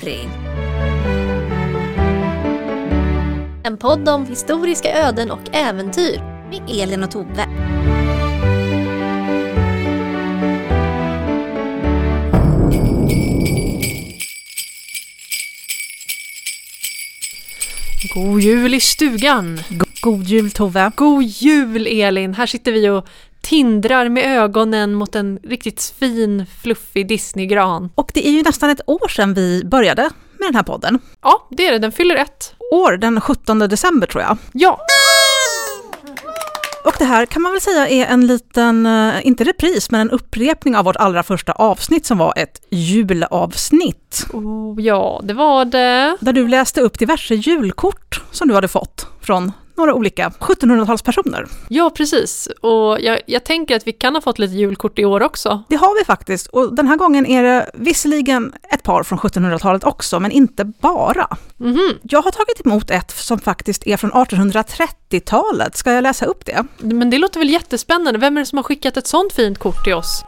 Capri. En podd om historiska öden och äventyr med Elin och Tove. God jul i stugan! God jul Tove! God jul Elin! Här sitter vi och tindrar med ögonen mot en riktigt fin, fluffig Disneygran. Och det är ju nästan ett år sedan vi började med den här podden. Ja, det är det. Den fyller ett. År, den 17 december tror jag. Ja! Och det här kan man väl säga är en liten, eh, inte repris, men en upprepning av vårt allra första avsnitt som var ett julavsnitt. Oh, ja, det var det. Där du läste upp diverse julkort som du hade fått från några olika 1700-talspersoner. Ja, precis. Och jag, jag tänker att vi kan ha fått lite julkort i år också. Det har vi faktiskt. Och den här gången är det visserligen ett par från 1700-talet också, men inte bara. Mhm. Jag har tagit emot ett som faktiskt är från 1830-talet. Ska jag läsa upp det? Men det låter väl jättespännande. Vem är det som har skickat ett sånt fint kort till oss?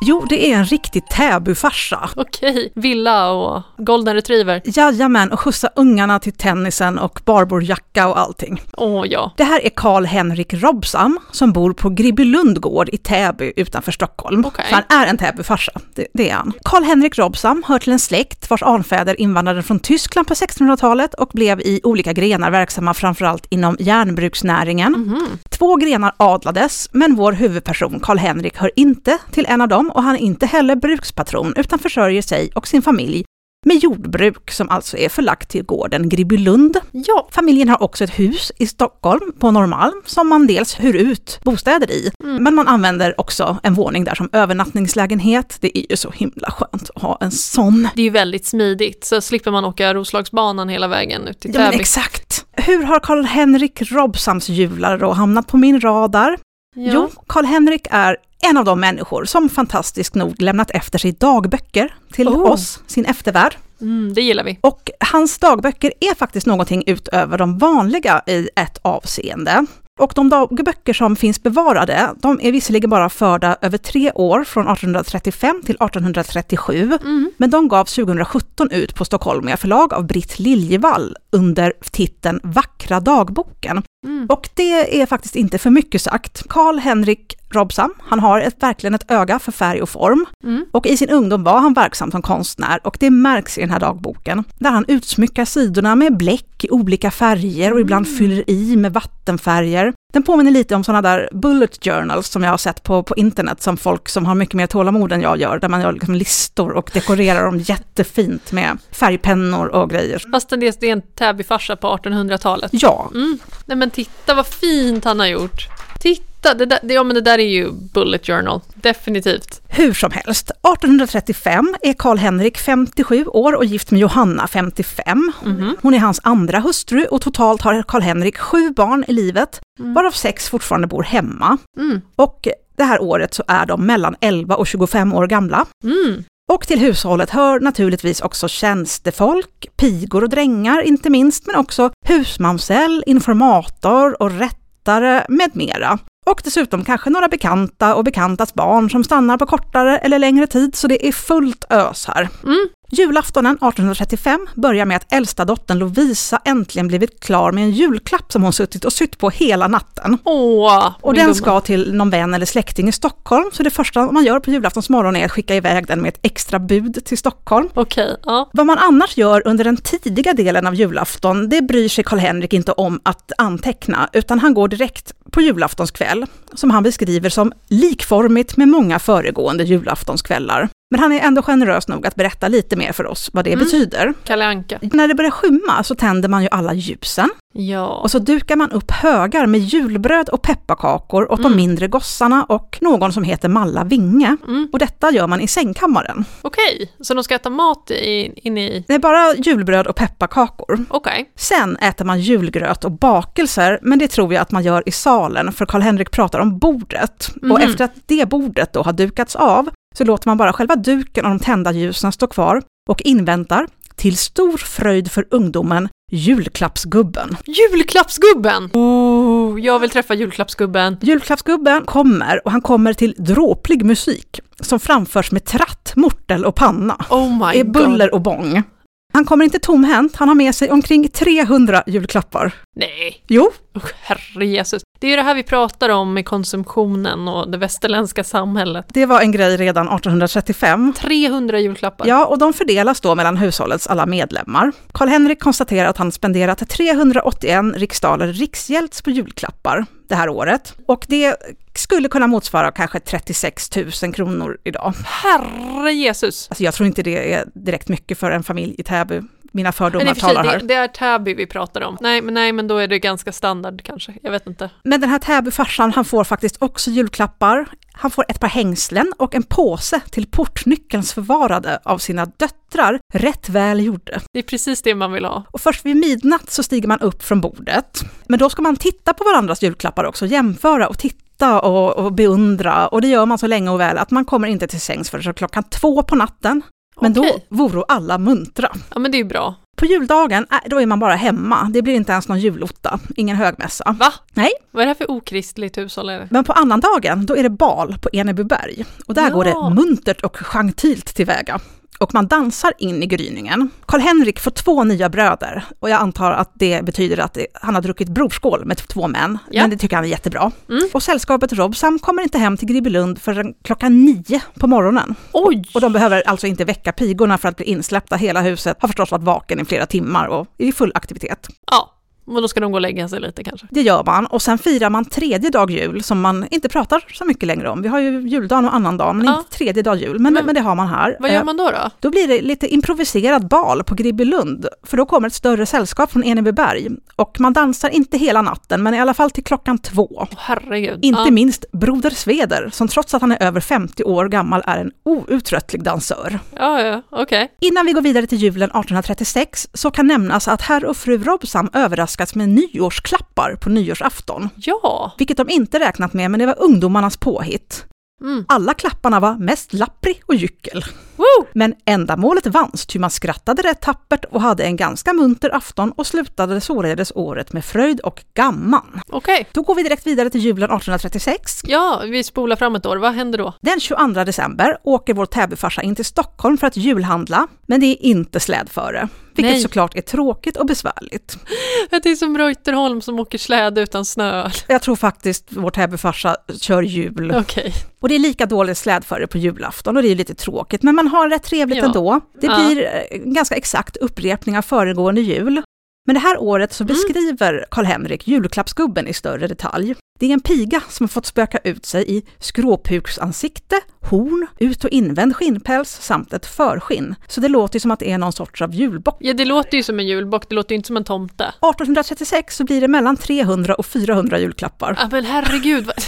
Jo, det är en riktig Täbyfarsa. Okej, villa och golden retriever. Jajamän, och skjutsa ungarna till tennisen och barborjacka och allting. Åh ja. Det här är Karl-Henrik Robsam som bor på Gribbylund gård i Täby utanför Stockholm. Okej. Så han är en Täbyfarsa, det, det är han. Karl-Henrik Robsam hör till en släkt vars anfäder invandrade från Tyskland på 1600-talet och blev i olika grenar verksamma framförallt inom järnbruksnäringen. Mhm. Två grenar adlades, men vår huvudperson Karl-Henrik hör inte till en av dem och han är inte heller brukspatron utan försörjer sig och sin familj med jordbruk som alltså är förlagt till gården Gribbylund. Ja. Familjen har också ett hus i Stockholm på Norrmalm som man dels hyr ut bostäder i, men man använder också en våning där som övernattningslägenhet. Det är ju så himla skönt att ha en sån. Det är ju väldigt smidigt, så slipper man åka Roslagsbanan hela vägen ut till Ja Täby. exakt. Hur har Karl-Henrik Robsams jular då hamnat på min radar? Ja. Jo, Karl-Henrik är en av de människor som fantastiskt nog lämnat efter sig dagböcker till Oh. oss, sin eftervärld. Mm, det gillar vi. Och hans dagböcker är faktiskt någonting utöver de vanliga i ett avseende. Och de dagböcker som finns bevarade, de är visserligen bara förda över tre år, från 1835 till 1837, Mm. men de gavs 2017 ut på Stockholmiga förlag av Britt Liljevall under titeln Vackra dagboken. Mm. Och det är faktiskt inte för mycket sagt. Karl-Henrik Robsam, han har ett, verkligen ett öga för färg och form. Mm. Och i sin ungdom var han verksam som konstnär och det märks i den här dagboken. Där han utsmyckar sidorna med bläck i olika färger och ibland fyller i med vattenfärger. Den påminner lite om sådana där bullet journals som jag har sett på, på internet som folk som har mycket mer tålamod än jag gör, där man gör liksom listor och dekorerar dem jättefint med färgpennor och grejer. Fast det är en Täbyfarsa på 1800-talet. Ja, Mm. Nej men titta vad fint han har gjort. Titta, det där, det, ja men det där är ju Bullet Journal. Definitivt. Hur som helst, 1835 är Karl-Henrik 57 år och gift med Johanna 55. Mhm. Hon är hans andra hustru och totalt har Karl-Henrik sju barn i livet, Mm. varav sex fortfarande bor hemma. Mm. Och det här året så är de mellan 11 och 25 år gamla. Mm. Och till hushållet hör naturligtvis också tjänstefolk, pigor och drängar inte minst, men också husmamsell, informator och rättare med mera. Och dessutom kanske några bekanta och bekantas barn som stannar på kortare eller längre tid, så det är fullt ös här. Mm. Julaftonen 1835 börjar med att äldsta dottern Lovisa äntligen blivit klar med en julklapp som hon suttit och sytt på hela natten. Åh, Och den gumma. ska till någon vän eller släkting i Stockholm, så det första man gör på julaftons morgon är att skicka iväg den med ett extra bud till Stockholm. Okej, ja. Vad man annars gör under den tidiga delen av julafton, det bryr sig Karl-Henrik inte om att anteckna, utan han går direkt på julaftonskväll, som han beskriver som likformigt med många föregående julaftonskvällar. Men han är ändå generös nog att berätta lite mer för oss vad det Mm. betyder. Kalle Anka. När det börjar skymma så tänder man ju alla ljusen Ja. och så dukar man upp högar med julbröd och pepparkakor åt Mm. de mindre gossarna och någon som heter Malla Vinge. Mm. Och detta gör man i sängkammaren. Okej, så de ska äta mat i, in i... Det är bara julbröd och pepparkakor. Okej. Sen äter man julgröt och bakelser, men det tror jag att man gör i salen, för Karl-Henrik pratar om bordet. Och Mhm. efter att det bordet då har dukats av, så låter man bara själva duken och de tända ljusen stå kvar och inväntar, till stor fröjd för ungdomen, julklappsgubben. Julklappsgubben! Oh, jag vill träffa julklappsgubben. Julklappsgubben kommer och han kommer till dråplig musik som framförs med tratt, mortel och panna. Oh my är buller och bång. Han kommer inte tomhänt, han har med sig omkring 300 julklappar. Nej. Jo. Oh, herre Jesus. Det är ju det här vi pratar om med konsumtionen och det västerländska samhället. Det var en grej redan 1835. 300 julklappar. Ja, och de fördelas då mellan hushållets alla medlemmar. Karl-Henrik konstaterar att han spenderat 381 riksdaler riksgälds på julklappar det här året. Och det skulle kunna motsvara kanske 36 000 kronor idag. Herre Jesus! Alltså jag tror inte det är direkt mycket för en familj i Täby. Mina fördomar men i talar sig, här. Det, det är Täby vi pratar om. Nej men, nej, men då är det ganska standard kanske. Jag vet inte. Men den här Täbyfarsan, han får faktiskt också julklappar. Han får ett par hängslen och en påse till portnyckelns förvarade av sina döttrar, rätt väl gjorde. Det är precis det man vill ha. Och först vid midnatt så stiger man upp från bordet. Men då ska man titta på varandras julklappar också, jämföra och titta och, och beundra. Och det gör man så länge och väl att man kommer inte till sängs förrän klockan två på natten. Men Okej. då vore alla muntra. Ja men det är ju bra. På juldagen, äh, då är man bara hemma. Det blir inte ens någon julotta, ingen högmässa. Va? Nej, Vad är det här för okristligt hushåll? Är det? men på annandagen, då är det bal på Enebyberg. Och där Ja. går det muntert och gentilt tillväga. Och man dansar in i gryningen. Karl-Henrik får två nya bröder och jag antar att det betyder att han har druckit brorskål med två män. Ja. Men det tycker han är jättebra. Mm. Och sällskapet Robsam kommer inte hem till Gribbelund förrän klockan nio på morgonen. Oj! Och de behöver alltså inte väcka pigorna för att bli insläppta. Hela huset har förstås varit vaken i flera timmar och är i full aktivitet. Ja, men då ska de gå och lägga sig lite kanske. Det gör man och sen firar man tredje dag jul som man inte pratar så mycket längre om. Vi har ju juldagen och annandagen men Ja. inte tredje dag jul. Men, Men- men det har man här. Vad gör Eh, man då då? Då blir det lite improviserad bal på Gribbelund, för då kommer ett större sällskap från Enebyberg. Och man dansar inte hela natten, men i alla fall till klockan två. Åh, herregud. Inte ja. minst Broder Sveder, som trots att han är över 50 år gammal är en outtröttlig dansör. Ja, ja, okej. Innan vi går vidare till julen 1836 så kan nämnas att herr och fru Robsam överraskats med nyårsklappar på nyårsafton. Ja. Vilket de inte räknat med, men det var ungdomarnas påhitt. Mm. Alla klapparna var mest lappri och gyckel. Woo! Men ändamålet vanns, ty man skrattade rätt tappert och hade en ganska munter afton och slutade således året med fröjd och gamman. Okej. Då går vi direkt vidare till julen 1836. Ja, vi spolar fram ett år. Vad händer då? Den 22 december åker vår Täbyfarsa in till Stockholm för att julhandla, men det är inte slädföre. Vilket Nej. såklart är tråkigt och besvärligt. Det är som Reuterholm som åker släde utan snö. Jag tror faktiskt vår Täbyfarsa kör jul. Okej. Och det är lika dåligt slädföre på julafton och det är lite tråkigt, men man har rätt trevligt Ja. ändå. Det Ja. blir eh, ganska exakt upprepning av föregående jul. Men det här året så Mm. beskriver Karl-Henrik julklappsgubben i större detalj. Det är en piga som har fått spöka ut sig i skråpuksansikte, horn, ut och invänd skinnpäls samt ett förskinn. Så det låter ju som att det är någon sorts av julbock. Ja, det låter ju som en julbock. Det låter ju inte som en tomte. 1836 så blir det mellan 300 och 400 julklappar. Ja, men herregud. vad-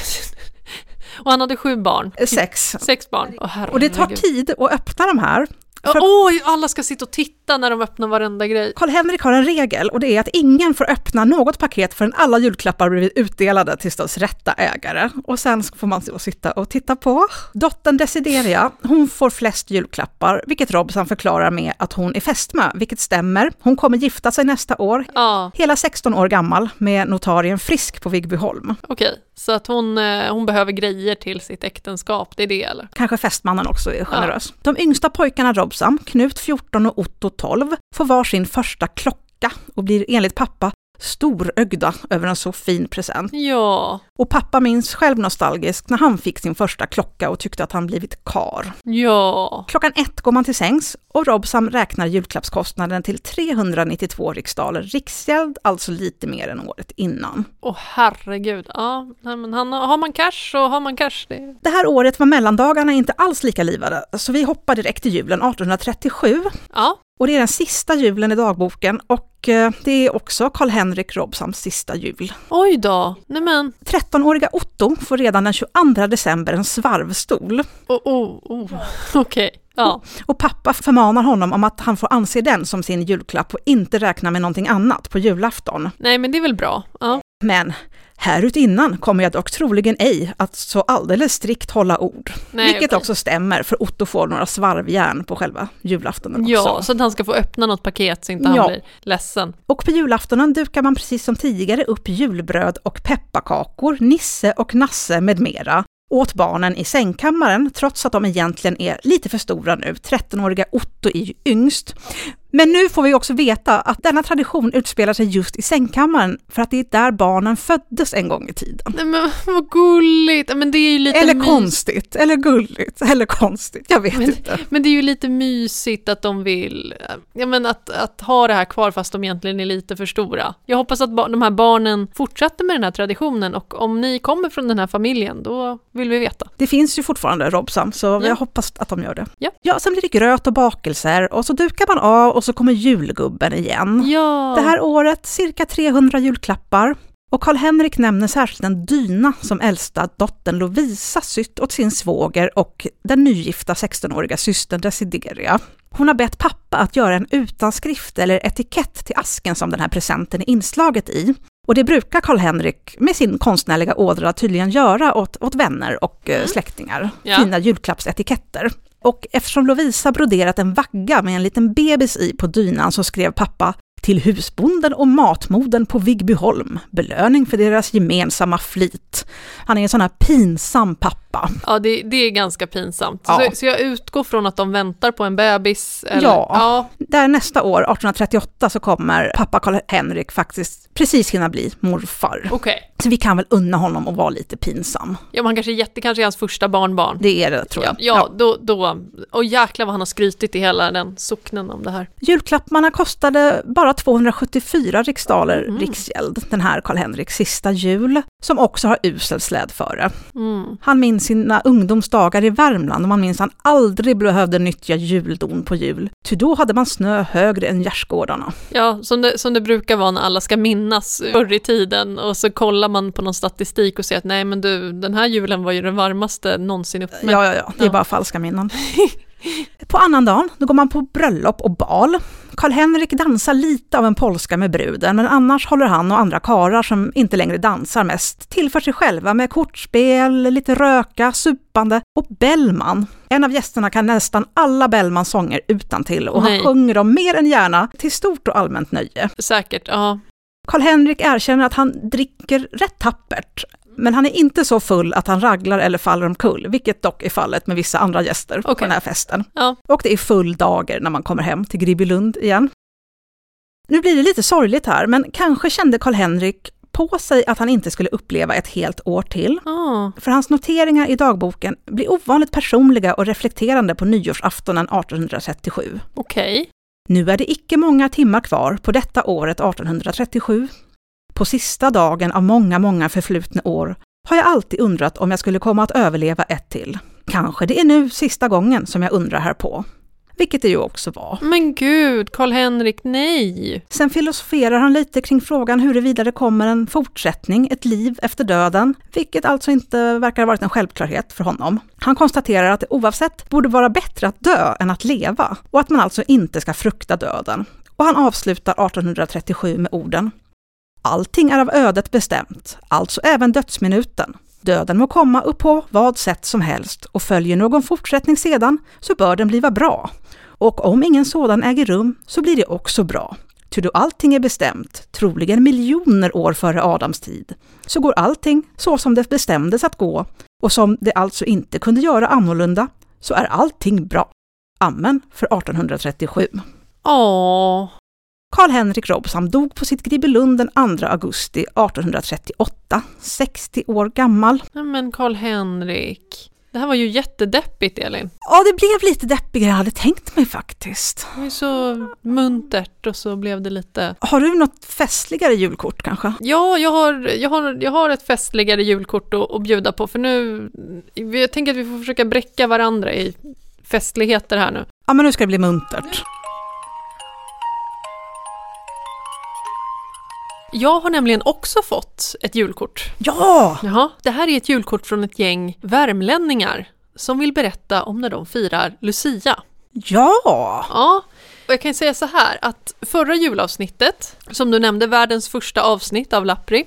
Och han hade sju barn. Eh, Sex. Sex barn. Åh, herregud. Och det tar tid att öppna de här. För- Oj, alla ska sitta och titta när de öppnar varenda grej. Karl-Henrik har en regel och det är att ingen får öppna något paket förrän alla julklappar blivit utdelade till dess rätta ägare. Och sen får man sitta och titta på. Dottern Desideria, hon får flest julklappar, vilket Robson förklarar med att hon är fästmö, vilket stämmer. Hon kommer gifta sig nästa år. Ja, Hela 16 år gammal med notarien Frisk på Vigbyholm. okej. Så att hon, eh, hon behöver grejer till sitt äktenskap, det är det eller? Kanske fästmannen också är generös. De yngsta pojkarna Robsam, Knut 14 och Otto 12, får var sin första klocka och blir enligt pappa storögda över en så fin present. Ja, Och pappa minns själv nostalgisk när han fick sin första klocka och tyckte att han blivit kar. ja. Klockan ett går man till sängs och Robsam räknar julklappskostnaden till 392 riksdaler riksgäld, alltså lite mer än året innan. Åh herregud. Ja, men han, har man cash så har man cash. Det. Det här året var mellandagarna inte alls lika livade, så vi hoppar direkt till julen 1837 Ja, Och det är den sista julen i dagboken och eh, det är också Karl-Henrik Robsams sista jul. oj då. Nej men, 13-åriga Otto får redan den 22 december en svarvstol oh, oh, oh. okej. Ja, och pappa förmanar honom om att han får anse den som sin julklapp och inte räkna med någonting annat på julafton. nej men det är väl bra. Ja, Men Härutinnan kommer jag dock troligen ej att så alldeles strikt hålla ord. Nej, vilket okej. också stämmer, för Otto får några svarvjärn på själva julaftonen också. Ja, så att han ska få öppna något paket så inte han Ja. blir ledsen. Och på julaftonen dukar man precis som tidigare upp julbröd och pepparkakor, Nisse och Nasse med mera åt barnen i sängkammaren, trots att de egentligen är lite för stora nu. 13-åriga Otto är ju yngst. Men nu får vi också veta att denna tradition utspelar sig just i sängkammaren, för att det är där barnen föddes en gång i tiden. Nej men vad gulligt! Men det är ju lite Eller konstigt, eller gulligt, eller konstigt, jag vet Men- inte. Men det är ju lite mysigt att de vill, ja men att, att ha det här kvar fast de egentligen är lite för stora. Jag hoppas att de här barnen fortsätter med den här traditionen och om ni kommer från den här familjen, då vill vi veta. Det finns ju fortfarande Robsam, så Ja. jag hoppas att de gör det. Ja. ja, sen blir det gröt och bakelser och så dukar man av och så kommer julgubben igen. Ja! Det här året cirka 300 julklappar. Och Karl-Henrik nämner särskilt en dyna som äldsta dottern Lovisa sytt åt sin svåger och den nygifta 16-åriga systern Desideria. Hon har bett pappa att göra en utanskrift eller etikett till asken som den här presenten är inslaget i. Och det brukar Karl-Henrik med sin konstnärliga ådra tydligen göra åt, åt vänner och eh, släktingar. Ja. Fina julklappsetiketter. Och eftersom Lovisa broderat en vagga med en liten bebis i på dynan så skrev pappa till husbonden och matmoden på Vigbyholm, belöning för deras gemensamma flit. Han är en sån här pinsam pappa. Ja, det, det är ganska pinsamt. Ja. Så, så jag utgår från att de väntar på en bebis? Eller? Ja. ja. Där nästa år, 1838, så kommer pappa Karl-Henrik faktiskt precis hinna bli morfar. Okej. Så vi kan väl unna honom att vara lite pinsam. Ja, man kanske är jätte, kanske är hans första barnbarn. Det är det tror Ja, jag. ja, Då, då, och jäklar vad han har skrytit i hela den socknen om det här. Julklapparna kostade bara 274 riksdaler Mm. riksgäld, den här Karl-Henriks sista jul, som också har usel slädföre. Mm. Han minns sina ungdomsdagar i Värmland och man minns han aldrig behövde nyttja juldon på jul. Ty då hade man snö högre än gärdsgårdarna. Ja, som det, som det brukar vara när alla ska minnas förr i tiden och så kollar man på någon statistik och säger att nej men du, den här julen var ju den varmaste någonsin uppmätt. Ja, ja, ja, det är Ja. bara falska minnen. på annandagen, då går man på bröllop och bal. Karl-Henrik dansar lite av en polska med bruden, men annars håller han och andra karar som inte längre dansar mest till för sig själva med kortspel, lite röka, supande och Bellman. En av gästerna kan nästan alla Bellmans sånger utan till och Nej. han sjunger dem mer än gärna till stort och allmänt nöje. Säkert, ja. Karl-Henrik erkänner att han dricker rätt tappert, men han är inte så full att han raglar eller faller omkull, vilket dock är fallet med vissa andra gäster på Okej. den här festen. Ja. Och det är full dager när man kommer hem till Gribbylund igen. Nu blir det lite sorgligt här, men kanske kände Karl-Henrik på sig att han inte skulle uppleva ett helt år till. Ah, För hans noteringar i dagboken blir ovanligt personliga och reflekterande på nyårsaftonen 1837. Okej. Nu är det icke många timmar kvar på detta året 1837. På sista dagen av många, många förflutna år har jag alltid undrat om jag skulle komma att överleva ett till. Kanske det är nu sista gången som jag undrar härpå. Vilket det ju också var. Men gud, Karl-Henrik, nej! Sen filosoferar han lite kring frågan huruvida det kommer en fortsättning, ett liv efter döden, vilket alltså inte verkar ha varit en självklarhet för honom. Han konstaterar att det oavsett borde vara bättre att dö än att leva och att man alltså inte ska frukta döden. Och han avslutar 1837 med orden Allting är av ödet bestämt, alltså även dödsminuten. Döden må komma upp på vad sätt som helst och följer någon fortsättning sedan så bör den bliva bra. Och om ingen sådan äger rum så blir det också bra. Ty då allting är bestämt, troligen miljoner år före Adams tid, så går allting så som det bestämdes att gå och som det alltså inte kunde göra annorlunda, så är allting bra. Amen för 1837. Åh, Karl-Henrik Robsam dog på sitt Gribbelund den 2 augusti 1838, 60 år gammal. men Karl-Henrik. Det här var ju jättedeppigt, Elin. Ja, det blev lite deppigare än jag hade tänkt mig faktiskt. Det var så muntert och så blev det lite... Har du något festligare julkort kanske? Ja, jag har, jag har, jag har ett festligare julkort att, att bjuda på för nu... Jag tänker att vi får försöka bräcka varandra i festligheter här nu. Ja, men nu ska det bli muntert. Jag har nämligen också fått ett julkort. Ja! Jaha, det här är ett julkort från ett gäng värmlänningar som vill berätta om när de firar Lucia. Ja! Ja, Och jag kan säga så här att förra julavsnittet, som du nämnde, världens första avsnitt av Lappri,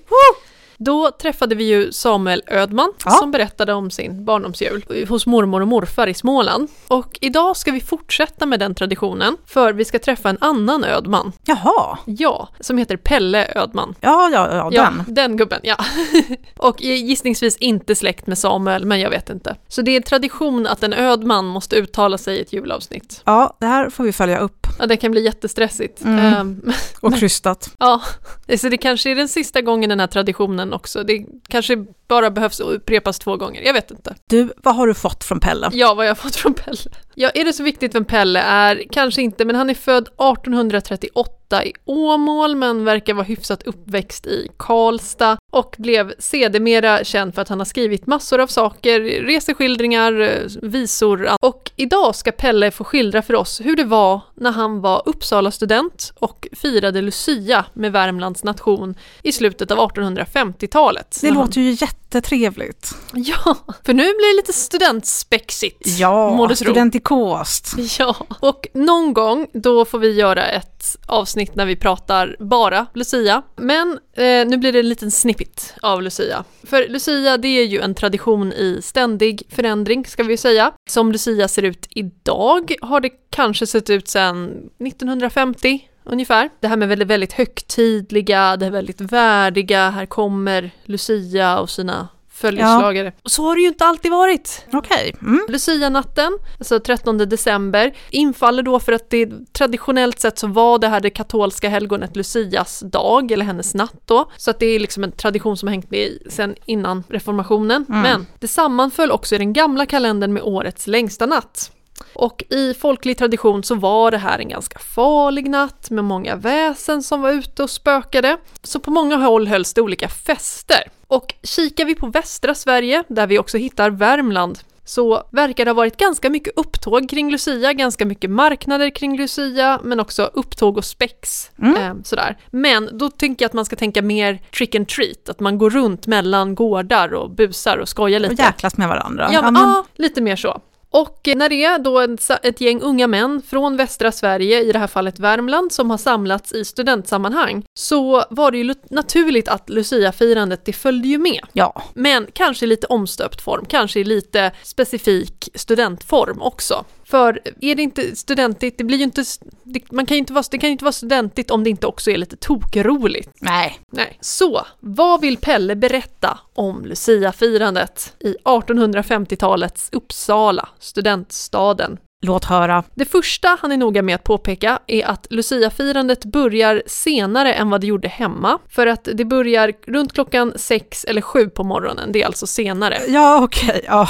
då träffade vi ju Samuel Ödman Ja. som berättade om sin barndomsjul hos mormor och morfar i Småland. Och idag ska vi fortsätta med den traditionen, för vi ska träffa en annan Ödman. Jaha, Ja, som heter Pelle Ödman. ja, ja, ja, Ja, den. den gubben, ja. och gissningsvis inte släkt med Samuel, men jag vet inte. Så det är tradition att en Ödman måste uttala sig i ett julavsnitt. Ja, det här får vi följa upp. Ja, det kan bli jättestressigt. Mm. Ehm, Och krystat. ja, så det kanske är den sista gången den här traditionen också. Det kanske bara behövs upprepas två gånger, jag vet inte. Du, vad har du fått från Pelle? Ja, vad jag har fått från Pelle. Ja, är det så viktigt vem Pelle är? Kanske inte, men han är född 1838 i Åmål, men verkar vara hyfsat uppväxt i Karlstad och blev sedermera känd för att han har skrivit massor av saker, reseskildringar, visor och idag ska Pelle få skildra för oss hur det var när han var Uppsala-student och firade Lucia med Värmlands nation i slutet av 1850-talet. Det låter ju jättetrevligt. Ja, för nu blir det lite studentspexigt. Ja, studentikost. Ja, och någon gång då får vi göra ett avsnitt när vi pratar bara Lucia. Men eh, nu blir det en liten snippet av Lucia. För Lucia det är ju en tradition i ständig förändring ska vi säga. Som Lucia ser ut idag har det kanske sett ut sedan 1950 ungefär. Det här med väldigt, väldigt högtidliga, det är väldigt värdiga, här kommer Lucia och sina följeslagare. Och så har det ju inte alltid varit. Okej. Mm. Lucia-natten, alltså 13 december, infaller då för att det traditionellt sett så var det här det katolska helgonet Lucias dag, eller hennes natt då. Så att det är liksom en tradition som har hängt med i sen innan reformationen. Mm. Men det sammanföll också i den gamla kalendern med årets längsta natt. Och i folklig tradition så var det här en ganska farlig natt med många väsen som var ute och spökade. Så på många håll hölls det olika fester. Och kikar vi på västra Sverige, där vi också hittar Värmland, så verkar det ha varit ganska mycket upptåg kring Lucia, ganska mycket marknader kring Lucia, men också upptåg och spex. Mm. Eh, sådär. Men då tänker jag att man ska tänka mer trick and treat, att man går runt mellan gårdar och busar och skojar Och lite. jäklas med varandra. Ja, men, ah, lite mer så. Och när det är då ett gäng unga män från västra Sverige, i det här fallet Värmland, som har samlats i studentsammanhang, så var det ju naturligt att Lucia-firandet, det följde ju med. ja. Men kanske i lite omstöpt form, kanske i lite specifik studentform också. För är det inte studentigt, det blir ju inte, det, man kan ju inte vara, det kan ju inte vara studentigt om det inte också är lite tokroligt. Nej. Nej. Så, vad vill Pelle berätta om Lucia-firandet i 1850-talets Uppsala, studentstaden? Låt höra. Det första han är noga med att påpeka är att Lucia-firandet börjar senare än vad det gjorde hemma. För att det börjar runt klockan sex eller sju på morgonen, det är alltså senare. Ja, okej. Ja,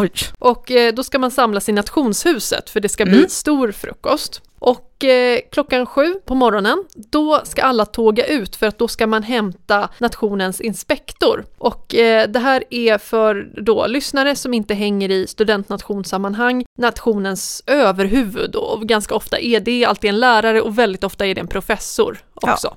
oj. Och eh, då ska man samlas i nationshuset för det ska bli Mm. stor frukost. Och eh, klockan sju på morgonen, då ska alla tåga ut för att då ska man hämta nationens inspektor. Och eh, det här är för då lyssnare som inte hänger i studentnationssammanhang, nationens överhuvud och ganska ofta är det alltid en lärare och väldigt ofta är det en professor också. Ja.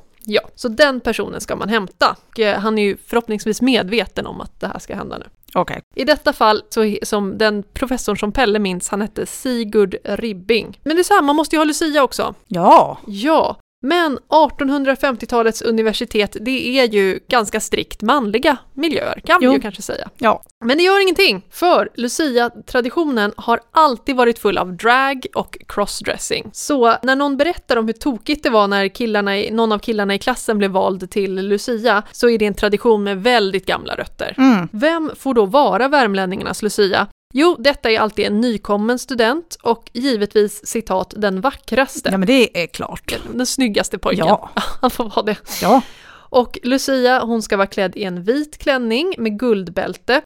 Så den personen ska man hämta. Och, eh, han är ju förhoppningsvis medveten om att det här ska hända nu. Okej. I detta fall, så, som den professorn som Pelle minns, han hette Sigurd Ribbing. Men det är så här, man måste ju ha Lucia också. Ja. Ja, men 1850-talets universitet, det är ju ganska strikt manliga miljöer, kan vi Jo. ju kanske säga. Ja. Men det gör ingenting, för Lucia-traditionen har alltid varit full av drag och crossdressing. Så när någon berättar om hur tokigt det var när killarna i, någon av killarna i klassen blev vald till Lucia, så är det en tradition med väldigt gamla rötter. Mm. Vem får då vara värmlänningarnas Lucia? Jo, detta är alltid en nykommen student och givetvis citat den vackraste, Ja, men det är klart. den snyggaste pojken. Ja. Han får vara det. Ja. Och Lucia, hon ska vara klädd i en vit klänning med guldbälte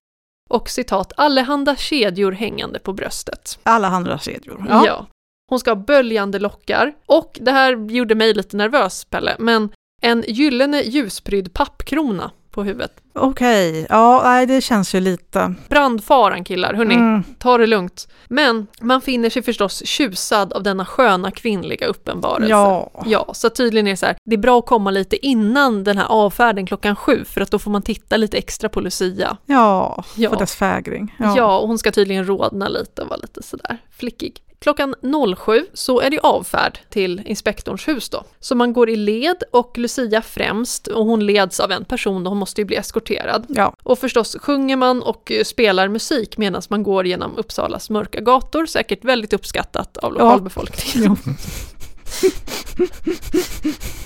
och citat allehanda kedjor hängande på bröstet. Alla andra kedjor. Ja. Ja. Hon ska ha böljande lockar och det här gjorde mig lite nervös, Pelle, men en gyllene ljusprydd pappkrona på huvudet. Okej. Ja, nej, det känns ju lite... Brandfaran killar, hörni. Mm. Ta det lugnt. Men man finner sig förstås tjusad av denna sköna kvinnliga uppenbarelse. Ja. Ja, så tydligen är det så här, det är bra att komma lite innan den här avfärden klockan sju, för att då får man titta lite extra på Lucia. Ja, Ja. för dess fägring. Ja, och hon ska tydligen rodna lite och vara lite sådär flickig. Klockan 07 så är det avfärd till inspektorns hus då. Så man går i led och Lucia främst och hon leds av en person och hon måste ju bli eskorterad. Ja. Och förstås sjunger man och eh, spelar musik medan man går genom Uppsalas mörka gator, säkert väldigt uppskattat av Ja. lokalbefolkningen. Jo.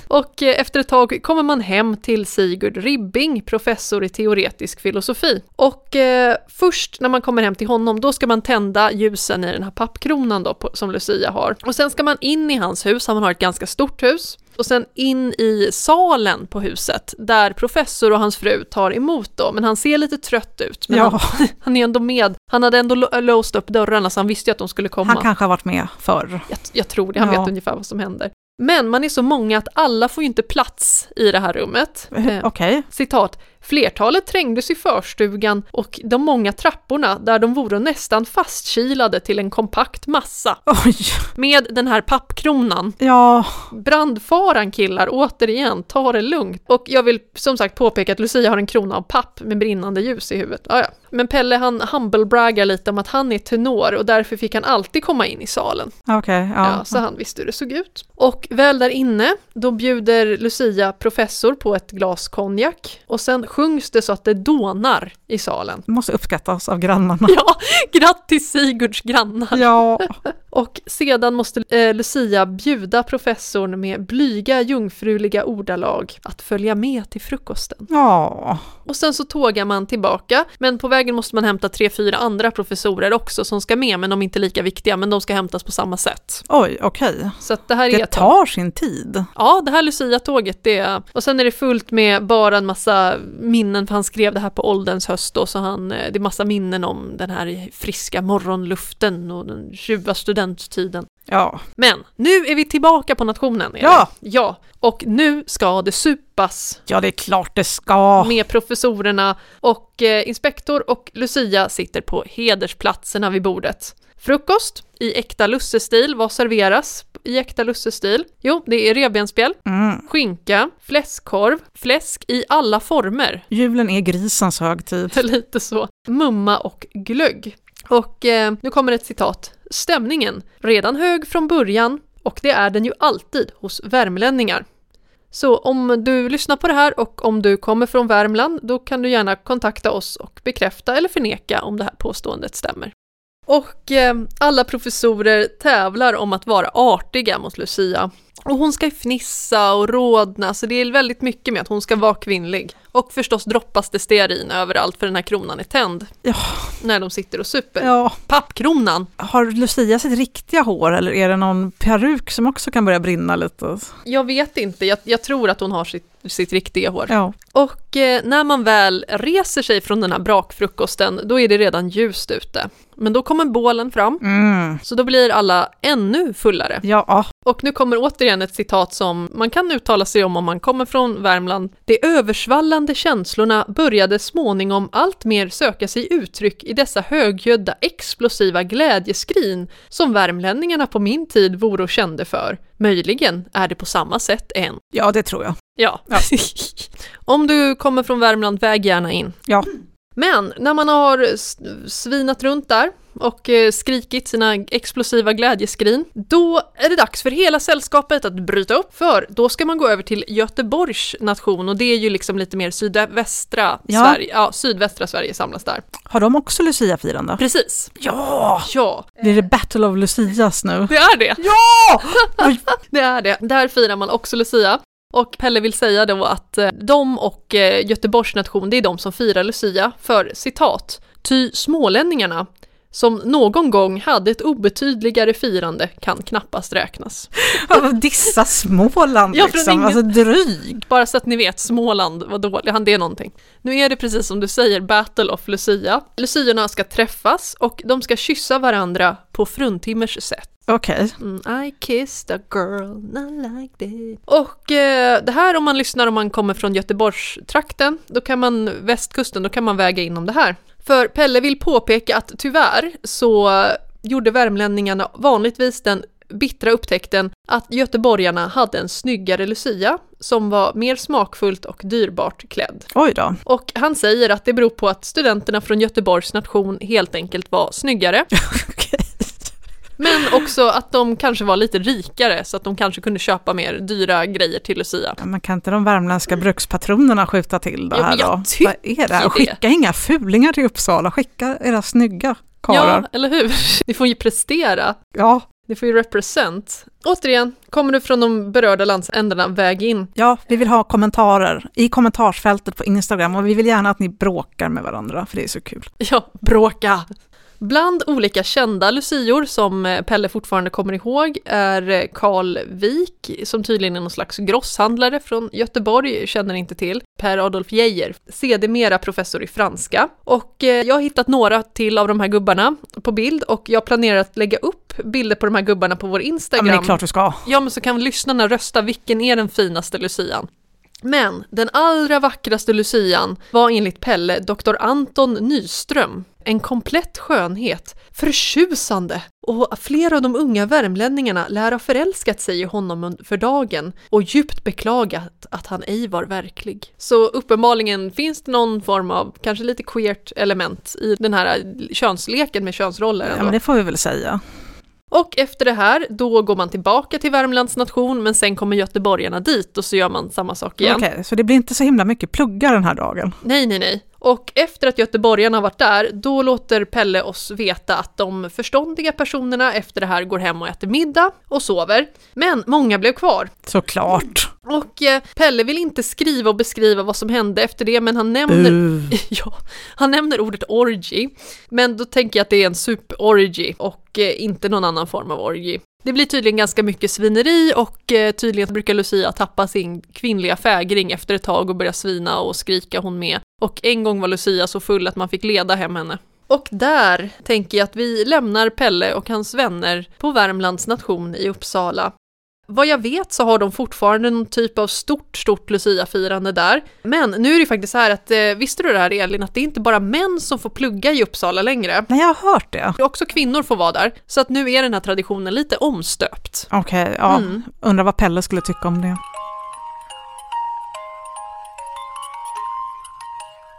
Och eh, efter ett tag kommer man hem till Sigurd Ribbing, professor i teoretisk filosofi. Och eh, först när man kommer hem till honom, då ska man tända ljusen i den här pappkronan då, på, som Lucia har. Och sen ska man in i hans hus, han har ett ganska stort hus. Och sen in i salen på huset, där professor och hans fru tar emot då. Men han ser lite trött ut. Men Ja. han, han är ändå med. Han hade ändå låst upp dörrarna så han visste ju att de skulle komma. Han kanske har varit med förr. Jag, jag tror det, han Ja. vet ungefär vad som händer. Men man är så många att alla får ju inte plats i det här rummet. Eh, Okej. citat, flertalet trängdes i förstugan och de många trapporna där de vore nästan fastkilade till en kompakt massa. Oj. Med den här pappkronan. Ja, Brandfaran killar, återigen, ta det lugnt. Och jag vill som sagt påpeka att Lucia har en krona av papp med brinnande ljus i huvudet. Ah, ja. Men Pelle han humblebraggar lite om att han är tenor och därför fick han alltid komma in i salen. okej. Ja, ja. så han visste hur det såg ut. Och väl där inne, då bjuder Lucia professor på ett glas konjak och sen sjungs det så att det dånar i salen. Måste uppskattas av grannarna. Ja, grattis Sigurds grannar! Ja, Och sedan måste eh, Lucia bjuda professorn med blyga jungfruliga ordalag att följa med till frukosten. ja. Och sen så tågar man tillbaka, men på vägen måste man hämta tre, fyra andra professorer också som ska med, men de är inte lika viktiga, men de ska hämtas på samma sätt. Oj, okej. Så att det här är Det tar sin tid. Ja, det här Lucia-tåget, det är... Och sen är det fullt med bara en massa minnen, för han skrev det här på ålderns höst då, så han, eh, det är massa minnen om den här friska morgonluften och den tjuva studenttiden. Ja. Men nu är vi tillbaka på nationen. Ja. Ja, och nu ska det supas Ja, det är klart det ska. med professorerna och eh, inspektor och Lucia sitter på hedersplatserna vid bordet. Frukost i äkta lussestil, vad serveras i äkta lussestil? Jo, det är revbensspjäll, Mm. skinka, fläskkorv, fläsk i alla former, Julen är grisens högtid. lite så, mumma och glögg. Och eh, nu kommer ett citat. Stämningen, redan hög från början och det är den ju alltid hos värmlänningar. Så om du lyssnar på det här och om du kommer från Värmland, då kan du gärna kontakta oss och bekräfta eller förneka om det här påståendet stämmer. Och eh, alla professorer tävlar om att vara artiga mot Lucia. Och hon ska fnissa och rodna, så det är väldigt mycket med att hon ska vara kvinnlig. Och förstås droppas det stearin överallt för den här kronan är tänd. Ja. När de sitter och super. Ja. Pappkronan! Har Lucia sitt riktiga hår eller är det någon peruk som också kan börja brinna lite? Jag vet inte, jag, jag tror att hon har sitt, sitt riktiga hår. Ja. Och eh, när man väl reser sig från den här brakfrukosten, då är det redan ljust ute. Men då kommer bålen fram, Mm. så då blir alla ännu fullare. Ja. Och nu kommer återigen ett citat som man kan uttala sig om om man kommer från Värmland. De översvallande känslorna började småningom allt mer söka sig uttryck i dessa högljudda explosiva glädjeskrin som värmlänningarna på min tid vore och kände för. Möjligen är det på samma sätt än. ja, det tror jag. Ja. Ja. om du kommer från Värmland, väg gärna in. Ja. Men när man har svinat runt där och eh, skrikit sina explosiva glädjeskrin, då är det dags för hela sällskapet att bryta upp, för då ska man gå över till Göteborgs nation och det är ju liksom lite mer sydvästra Ja. Sverige, ja, sydvästra Sverige samlas där. Har de också Lucia-firande? Precis. Ja! Ja, Blir det Battle of Lucias nu? det är det. Ja! Det är det. Där firar man också Lucia. Och Pelle vill säga då att eh, de och eh, Göteborgs nation, det är de som firar Lucia för citat, ty smålänningarna som någon gång hade ett obetydligare firande kan knappast räknas. Dissa Småland Ja, liksom, ingen- alltså dryg. Bara så att ni vet, Småland var dålig, han det är någonting. Nu är det precis som du säger, Battle of Lucia. Luciorna ska träffas och de ska kyssa varandra på fruntimmers sätt. Okej. Mm, I kissed a girl, not like that. Och eh, det här om man lyssnar om man kommer från Göteborgstrakten, då kan man, västkusten, då kan man väga in om det här. För Pelle vill påpeka att tyvärr så gjorde värmlänningarna vanligtvis den bittra upptäckten att göteborgarna hade en snyggare Lucia som var mer smakfullt och dyrbart klädd. Oj då. Och han säger att det beror på att studenterna från Göteborgs nation helt enkelt var snyggare Okej. Men också att de kanske var lite rikare så att de kanske kunde köpa mer dyra grejer till Lucia. Ja, men kan inte de värmländska brukspatronerna skjuta till det Ja, här men jag då? Vad är det? här? det. Skicka inga fulingar till Uppsala, skicka era snygga karlar. Ja, eller hur? Ni får ju prestera. Ja, Ni får ju represent. Återigen, kommer du från de berörda landsändarna, väg in. ja, vi vill ha kommentarer i kommentarsfältet på Instagram och vi vill gärna att ni bråkar med varandra för det är så kul. Ja, bråka! Bland olika kända lucior som eh, Pelle fortfarande kommer ihåg är eh, Karl Wik, som tydligen är någon slags grosshandlare från Göteborg, känner inte till. Per Adolf Geijer, sedermera professor i franska. Och eh, jag har hittat några till av de här gubbarna på bild och jag planerar att lägga upp bilder på de här gubbarna på vår Ja, Instagram. men det är klart du ska. Ja, men så kan lyssnarna rösta vilken är den finaste lucian. Men den allra vackraste lucian var enligt Pelle Dr. Anton Nyström. En komplett skönhet, förtjusande och flera av de unga värmlänningarna lär ha förälskat sig i honom för dagen och djupt beklagat att han ej var verklig. Så uppenbarligen finns det någon form av, kanske lite queert element i den här könsleken med könsroller. Ja, ändå. men det får vi väl säga. Och efter det här, då går man tillbaka till Värmlands nation, men sen kommer göteborgarna dit och så gör man samma sak igen. Okej, så det blir inte så himla mycket pluggar den här dagen. Nej, nej, nej. Och efter att göteborgarna varit där, då låter Pelle oss veta att de förståndiga personerna efter det här går hem och äter middag och sover. Men många blev kvar. Såklart. Och eh, Pelle vill inte skriva och beskriva vad som hände efter det, men han nämner Bu. Ja, han nämner ordet orgy, men då tänker jag att det är en sup-orgy och eh, inte någon annan form av orgy. Det blir tydligen ganska mycket svineri och eh, tydligen brukar Lucia tappa sin kvinnliga fägring efter ett tag och börja svina och skrika hon med. Och en gång var Lucia så full att man fick leda hem henne. Och där tänker jag att vi lämnar Pelle och hans vänner på Värmlands nation i Uppsala. Vad jag vet så har de fortfarande någon typ av stort, stort Lucia-firande där. Men nu är det faktiskt så här att, eh, visste du det här Elin, att det är inte bara män som får plugga i Uppsala längre. Nej, jag har hört det. Också kvinnor får vara där. Så att nu är den här traditionen lite omstöpt. Okej, ja. Mm. Undrar vad Pelle skulle tycka om det.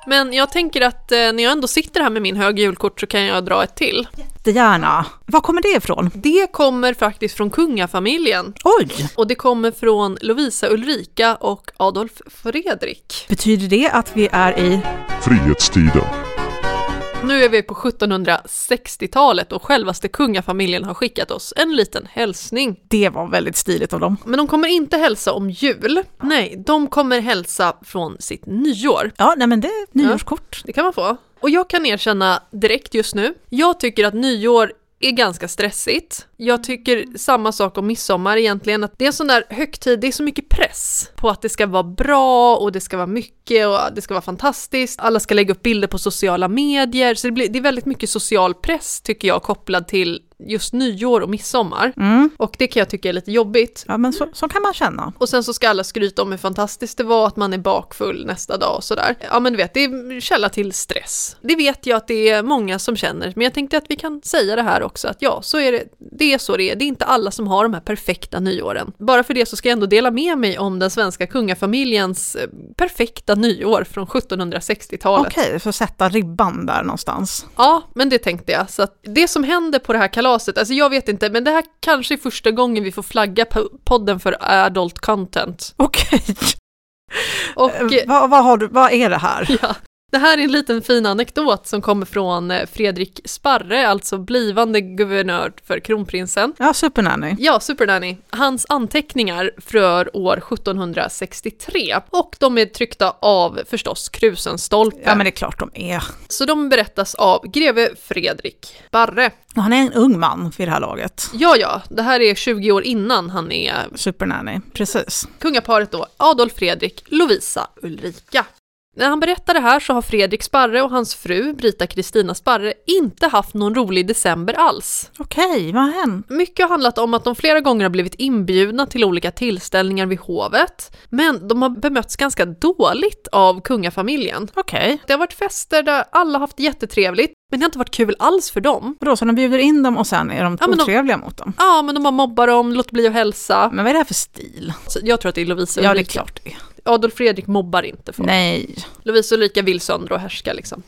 Men jag tänker att eh, när jag ändå sitter här med min hög julkort så kan jag dra ett till. Jättegärna. Var kommer det ifrån? Det kommer faktiskt från kungafamiljen. Oj! Och det kommer från Lovisa Ulrika och Adolf Fredrik. Betyder det att vi är i... Frihetstiden. Nu är vi på 1760-talet och självaste kungafamiljen har skickat oss en liten hälsning. Det var väldigt stiligt av dem. Men de kommer inte hälsa om jul. Nej, de kommer hälsa från sitt nyår. Ja, nej men det är nyårskort. Det kan man få. Och jag kan erkänna direkt just nu, jag tycker att nyår är ganska stressigt. Jag tycker samma sak om midsommar egentligen, att det är en sån där högtid, det är så mycket press på att det ska vara bra och det ska vara mycket och det ska vara fantastiskt. Alla ska lägga upp bilder på sociala medier, så det, blir, det är väldigt mycket social press tycker jag kopplad till just nyår och midsommar. Mm. Och det kan jag tycka är lite jobbigt. Ja, men så, så kan man känna. Och sen så ska alla skryta om hur fantastiskt det var att man är bakfull nästa dag och sådär. Ja men du vet, det är källa till stress. Det vet jag att det är många som känner, men jag tänkte att vi kan säga det här också, att ja, så är det, det är så det är. Det är inte alla som har de här perfekta nyåren. Bara för det så ska jag ändå dela med mig om den svenska kungafamiljens eh, perfekta nyår från 1760-talet. Okej, så sätta ribban där någonstans. Ja, men det tänkte jag. Så att det som händer på det här kalaset, alltså jag vet inte, men det här kanske är första gången vi får flagga po- podden för adult content. Okej. Och Eh, vad, vad, har du, vad är det här? ja, det här är en liten fin anekdot som kommer från eh, Fredrik Sparre, alltså blivande guvernör för kronprinsen. Ja, supernanny. Ja, Supernanny. Hans anteckningar för år 1763 och de är tryckta av förstås Krusenstolpe. Ja, men det är klart de är. Så de berättas av greve Fredrik Sparre. Och han är en ung man vid det här laget. Ja, ja, det här är 20 år innan han är Supernanny, precis. kungaparet då, Adolf Fredrik, Lovisa Ulrika. När han berättar det här så har Fredrik Sparre och hans fru, Brita Kristina Sparre, inte haft någon rolig december alls. Okej, vad har hänt? Mycket har handlat om att de flera gånger har blivit inbjudna till olika tillställningar vid hovet, men de har bemötts ganska dåligt av kungafamiljen. Okej. Det har varit fester där alla haft jättetrevligt, men det har inte varit kul alls för dem. Vadå, så de bjuder in dem och sen är de Ja, men de- otrevliga mot dem? Ja, men de har mobbar dem, låter bli att hälsa. Men vad är det här för stil? Så jag tror att det är Lovisa Ja, det är Ulrika. klart det är. Adolf Fredrik mobbar inte folk. Nej. Lovisa Ulrika vill söndra och härska liksom.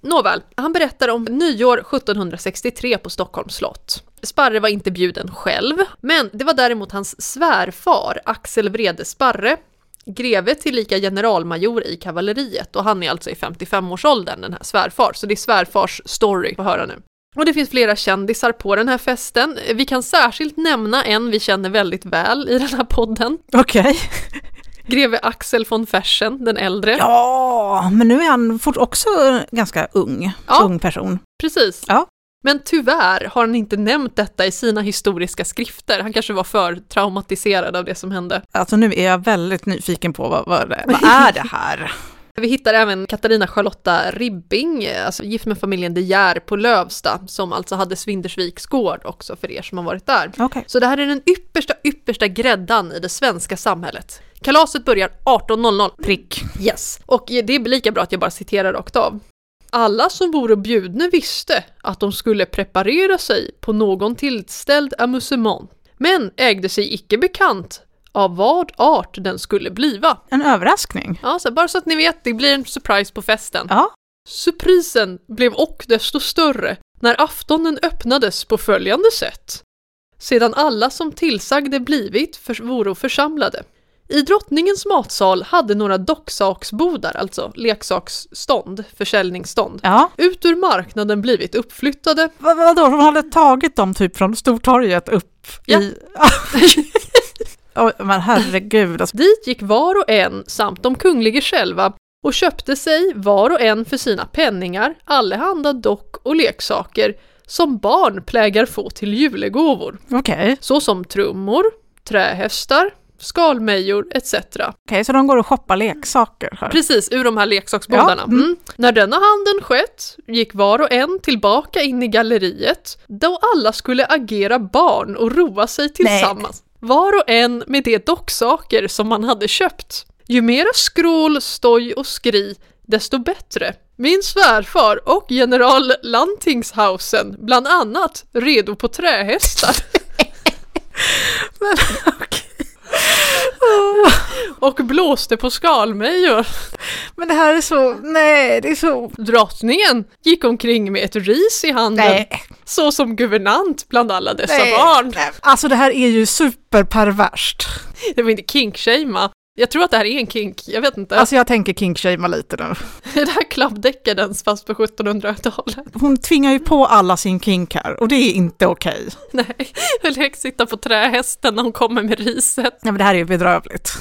Nåväl, han berättar om nyår 1763 på Stockholms slott. Sparre var inte bjuden själv, men det var däremot hans svärfar Axel Vrede Sparre, greve tillika generalmajor i kavalleriet och han är alltså i 55-årsåldern den här svärfar, så det är svärfars story att höra nu. Och det finns flera kändisar på den här festen. Vi kan särskilt nämna en vi känner väldigt väl i den här podden. Okej. Greve Axel von Fersen, den äldre. Ja, men nu är han fort också ganska ung, Ja. ung person. Precis. Ja. Men tyvärr har han inte nämnt detta i sina historiska skrifter. Han kanske var för traumatiserad av det som hände. Alltså nu är jag väldigt nyfiken på vad, vad, vad är det här? Vi hittar även Katarina Charlotta Ribbing, alltså gift med familjen De Geer på Lövsta, som alltså hade Svindersviks gård också för er som har varit där. Okej. Så det här är den yppersta, yppersta gräddan i det svenska samhället. Kalaset börjar 18.00. Prick. Yes. Och det är lika bra att jag bara citerar rakt av. Alla som vore bjudna visste att de skulle preparera sig på någon tillställd amusement, men ägde sig icke bekant av vad art den skulle bliva. En överraskning. Ja, så bara så att ni vet, det blir en surprise på festen. Ja. Surprisen blev och desto större när aftonen öppnades på följande sätt. Sedan alla som tillsagde blivit för, voro församlade. I drottningens matsal hade några docksaksbodar, alltså leksaksstånd, försäljningsstånd, Ja. ut ur marknaden blivit uppflyttade. Vad, vadå, de hade tagit dem typ från Stortorget upp Ja. i... Oj, men herregud. Alltså. Dit gick var och en samt de kunglige själva och köpte sig var och en för sina penningar allehanda dock och leksaker som barn plägar få till julegåvor. Okej, såsom trummor, trähästar, skalmejor etc. okej, så de går och shoppar leksaker här. Precis, ur de här leksaksbodarna. Ja, mm. Mm. När denna handeln skett gick var och en tillbaka in i galleriet då alla skulle agera barn och roa sig tillsammans. Var och en med de docksaker som man hade köpt. Ju mera skrål, stoj och skri, desto bättre. Min svärfar och general Lantingshausen, bland annat, redo på trähästar. Men, okej. och blåste på skalmejor. men det här är så, nej, det är så... Drottningen gick omkring med ett ris i handen, Nej, så som guvernant bland alla dessa nej, barn. nej. Alltså det här är ju superperverst. Det var inte kinkshamea. Jag tror att det här är en kink, jag vet inte. Alltså jag tänker kinkshamea lite nu. det här klappdäckadens fast på 1700-talet. Hon tvingar ju på alla sin kink här och det är inte okej. Nej, eller sitta på trähästen när hon kommer med riset. Nej men det här är ju bedrövligt.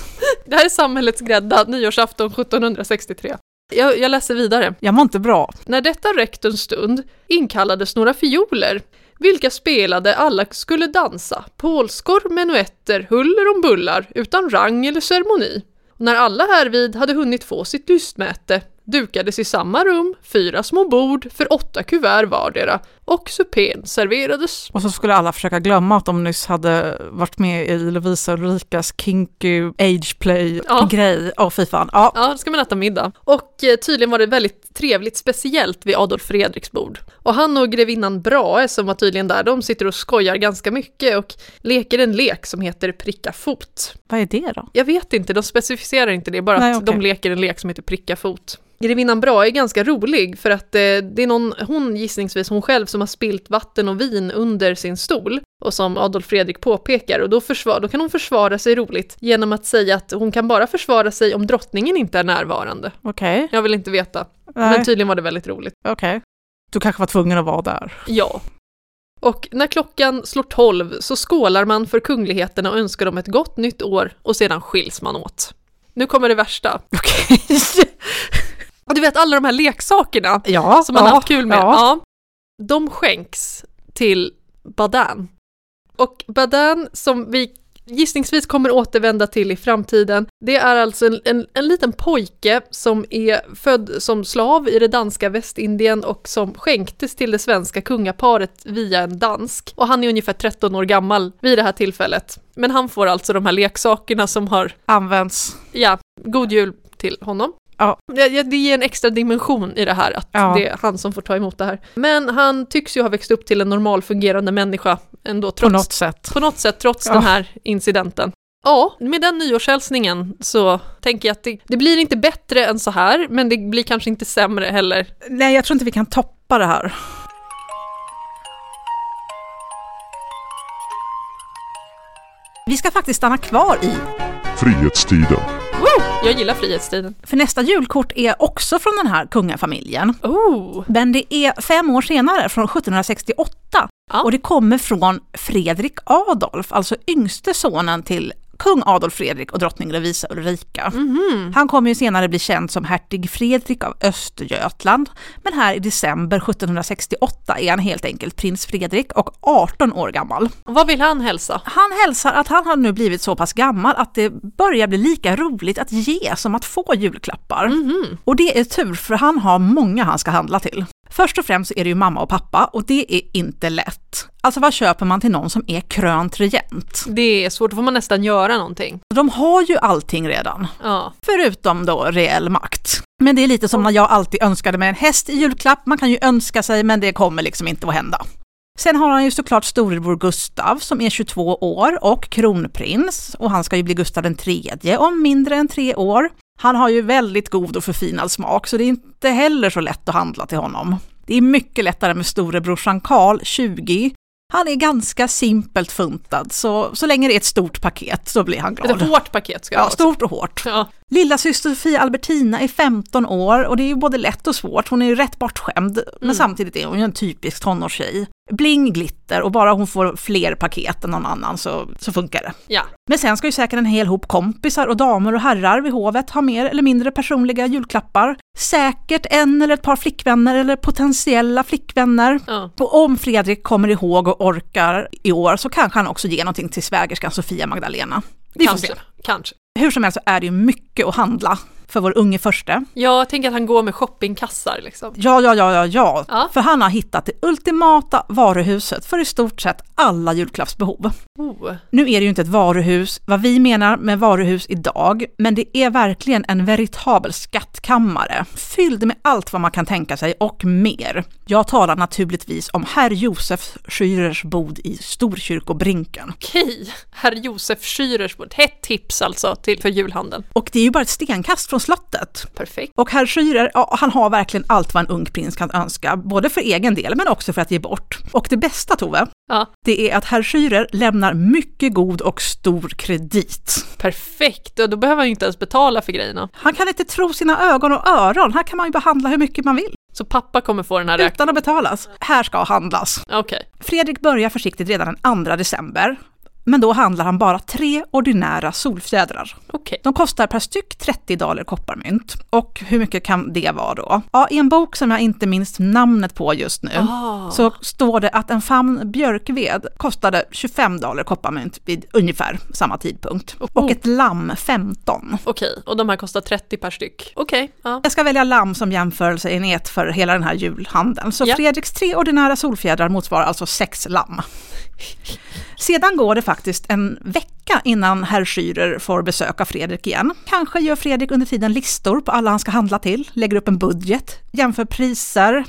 Det här är samhällets grädda, nyårsafton 1763. Jag, jag läser vidare. Jag mår inte bra. När detta räckt en stund inkallades några fioler, vilka spelade alla skulle dansa, polskor, menuetter, huller om bullar, utan rang eller ceremoni. Och när alla härvid hade hunnit få sitt lystmäte dukades i samma rum fyra små bord för åtta kuvert vardera och supén serverades. Och så skulle alla försöka glömma att de nyss hade varit med i Lovisa Ulrikas kinky ageplay-grej. Åh fy fan. Ja. Ja, då ska man äta middag. Och eh, tydligen var det väldigt trevligt, speciellt vid Adolf Fredriks bord. Och han och grevinnan Brahe som var tydligen där, de sitter och skojar ganska mycket och leker en lek som heter pricka fot. Vad är det då? Jag vet inte, de specificerar inte det, bara Nej, att okej. de leker en lek som heter pricka fot. Grevinnan Brahe är ganska rolig för att eh, det är någon, hon gissningsvis hon själv som har spilt vatten och vin under sin stol och som Adolf Fredrik påpekar och då, försvar, då kan hon försvara sig roligt genom att säga att hon kan bara försvara sig om drottningen inte är närvarande. Okej. Jag vill inte veta, Nej, men tydligen var det väldigt roligt. Okej. Du kanske var tvungen att vara där. Ja. Och när klockan slår tolv så skålar man för kungligheterna och önskar dem ett gott nytt år och sedan skiljs man åt. Nu kommer det värsta. Okej. Och du vet alla de här leksakerna ja. som man ja, har haft kul med. Ja. Ja. De skänks till Badan. Och Badan som vi gissningsvis kommer återvända till i framtiden, det är alltså en, en, en liten pojke som är född som slav i det danska Västindien och som skänktes till det svenska kungaparet via en dansk. Och han är ungefär 13 år gammal vid det här tillfället. Men han får alltså de här leksakerna som har, Används. ja, god jul till honom. Ja. Det, det ger en extra dimension i det här, att Ja. det är han som får ta emot det här. Men han tycks ju ha växt upp till en normal fungerande människa ändå, På trots, något sätt. på något sätt, trots Ja. den här incidenten. Ja, med den nyårshälsningen så tänker jag att det, det blir inte bättre än så här, men det blir kanske inte sämre heller. Nej, jag tror inte vi kan toppa det här. Vi ska faktiskt stanna kvar i, Frihetstiden. Jag gillar frihetstiden. för nästa julkort är också från den här kungafamiljen. Oh! Men det är fem år senare, från 1768. Ja. Och det kommer från Fredrik Adolf, alltså yngste sonen till kung Adolf Fredrik och drottning Lovisa Ulrika. Han kommer ju senare bli känd som hertig Fredrik av Östergötland. Men här i december 1768 är han helt enkelt prins Fredrik och 18 år gammal. Och vad vill han hälsa? Han hälsar att han har nu blivit så pass gammal att det börjar bli lika roligt att ge som att få julklappar. Och det är tur för han har många han ska handla till. Först och främst är det ju mamma och pappa och det är inte lätt. Alltså vad köper man till någon som är krönt regent? Det är svårt, då får man nästan göra någonting. De har ju allting redan, Ja. förutom då reell makt. Men det är lite som när jag alltid önskade mig en häst i julklapp. Man kan ju önska sig men det kommer liksom inte att hända. Sen har han ju såklart storebror Gustav som är 22 år och kronprins och han ska ju bli Gustav den tredje om mindre än tre år. Han har ju väldigt god och förfinad smak så det är inte heller så lätt att handla till honom. Det är mycket lättare med storebrorsan Karl, 20. Han är ganska simpelt funtad så, så länge det är ett stort paket så blir han glad. Ett hårt paket ska det Ja, vara. stort och hårt. Ja. Lilla syster Sofia Albertina är 15 år och det är ju både lätt och svårt. Hon är ju rätt bortskämd, men samtidigt är hon ju en typisk tonårstjej. Bling, glitter och bara hon får fler paket än någon annan så, så funkar det. ja. Men sen ska ju säkert en hel hop kompisar och damer och herrar vid hovet ha mer eller mindre personliga julklappar. Säkert en eller ett par flickvänner eller potentiella flickvänner. ja. Och om Fredrik kommer ihåg och orkar i år så kanske han också ger någonting till svägerskan Sofia Magdalena. Vi får se. Kanske. Hur som helst så är det ju mycket att handla för vår unge förste. Jag tänker att han går med shoppingkassar liksom. Ja, ja, ja, ja, ja, Ja. För han har hittat det ultimata varuhuset för i stort sett alla julklappsbehov. Oh. Nu är det ju inte ett varuhus, vad vi menar med varuhus idag, men det är verkligen en veritabel skattkammare, fylld med allt vad man kan tänka sig och mer. Jag talar naturligtvis om herr Josef Schürers bod i Storkyrkobrinken. Okej, herr Josef Schürers bord. Hett tips alltså till, för julhandeln. Och det är ju bara ett stenkast från slottet. Perfekt. Och herr Schürer, ja, han har verkligen allt vad en ung prins kan önska, både för egen del men också för att ge bort. Och det bästa Tove, Ja, det är att herr Schürer lämnar mycket god och stor kredit. perfekt. Och då behöver han ju inte ens betala för grejerna. Han kan inte tro sina ögon och öron, här kan man ju behandla hur mycket man vill Så pappa kommer få den här räkningen. utan att betalas. Här ska handlas. Okej. Fredrik börjar försiktigt redan den 2 december, men då handlar han bara tre ordinära solfjädrar. Okej. De kostar per styck 30 daler kopparmynt. Och hur mycket kan det vara då? Ja, i en bok som jag inte minns namnet på just nu Ah. så står det att en famn björkved kostade 25 daler kopparmynt vid ungefär samma tidpunkt. Och Oh. ett lamm 15. Okej, och de här kostar 30 per styck. Okej, ja. Jag ska välja lamm som jämförelseenhet för hela den här julhandeln. Så Ja. Fredriks tre ordinära solfjädrar motsvarar alltså sex lamm. Sedan går det faktiskt en vecka innan herr Schürer får besöka Fredrik igen. Kanske gör Fredrik under tiden listor på alla han ska handla till, lägger upp en budget, jämför priser.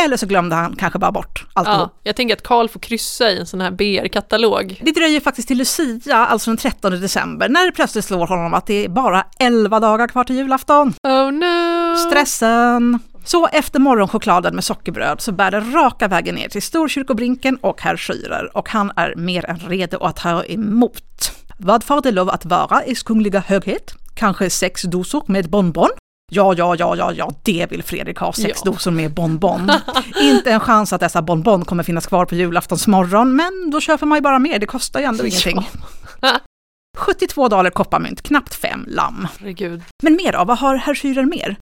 Eller så glömde han kanske bara bort alltihop. ja. Jag tänker att Karl får kryssa i en sån här BR-katalog. Det dröjer faktiskt till Lucia, alltså den 13 december, när det plötsligt slår honom att det är bara 11 dagar kvar till julafton. Oh no! Stressen! Så efter morgonchokladen med sockerbröd så bär det raka vägen ner till Storkyrkobrinken och herr Schürer och han är mer än redo att ta emot. Vad får det lov att vara, Ers kungliga höghet? Kanske sex dosor med bonbon? Ja, ja, ja, ja, ja, det vill Fredrik ha, sex Ja. dosor med bonbon. Inte en chans att dessa bonbon kommer finnas kvar på julaftons morgon, men då köper man ju bara mer, det kostar ju ändå ingenting. 72 daler kopparmynt, knappt fem lamm. Herregud. Men mer då, vad har herr Schürer mer?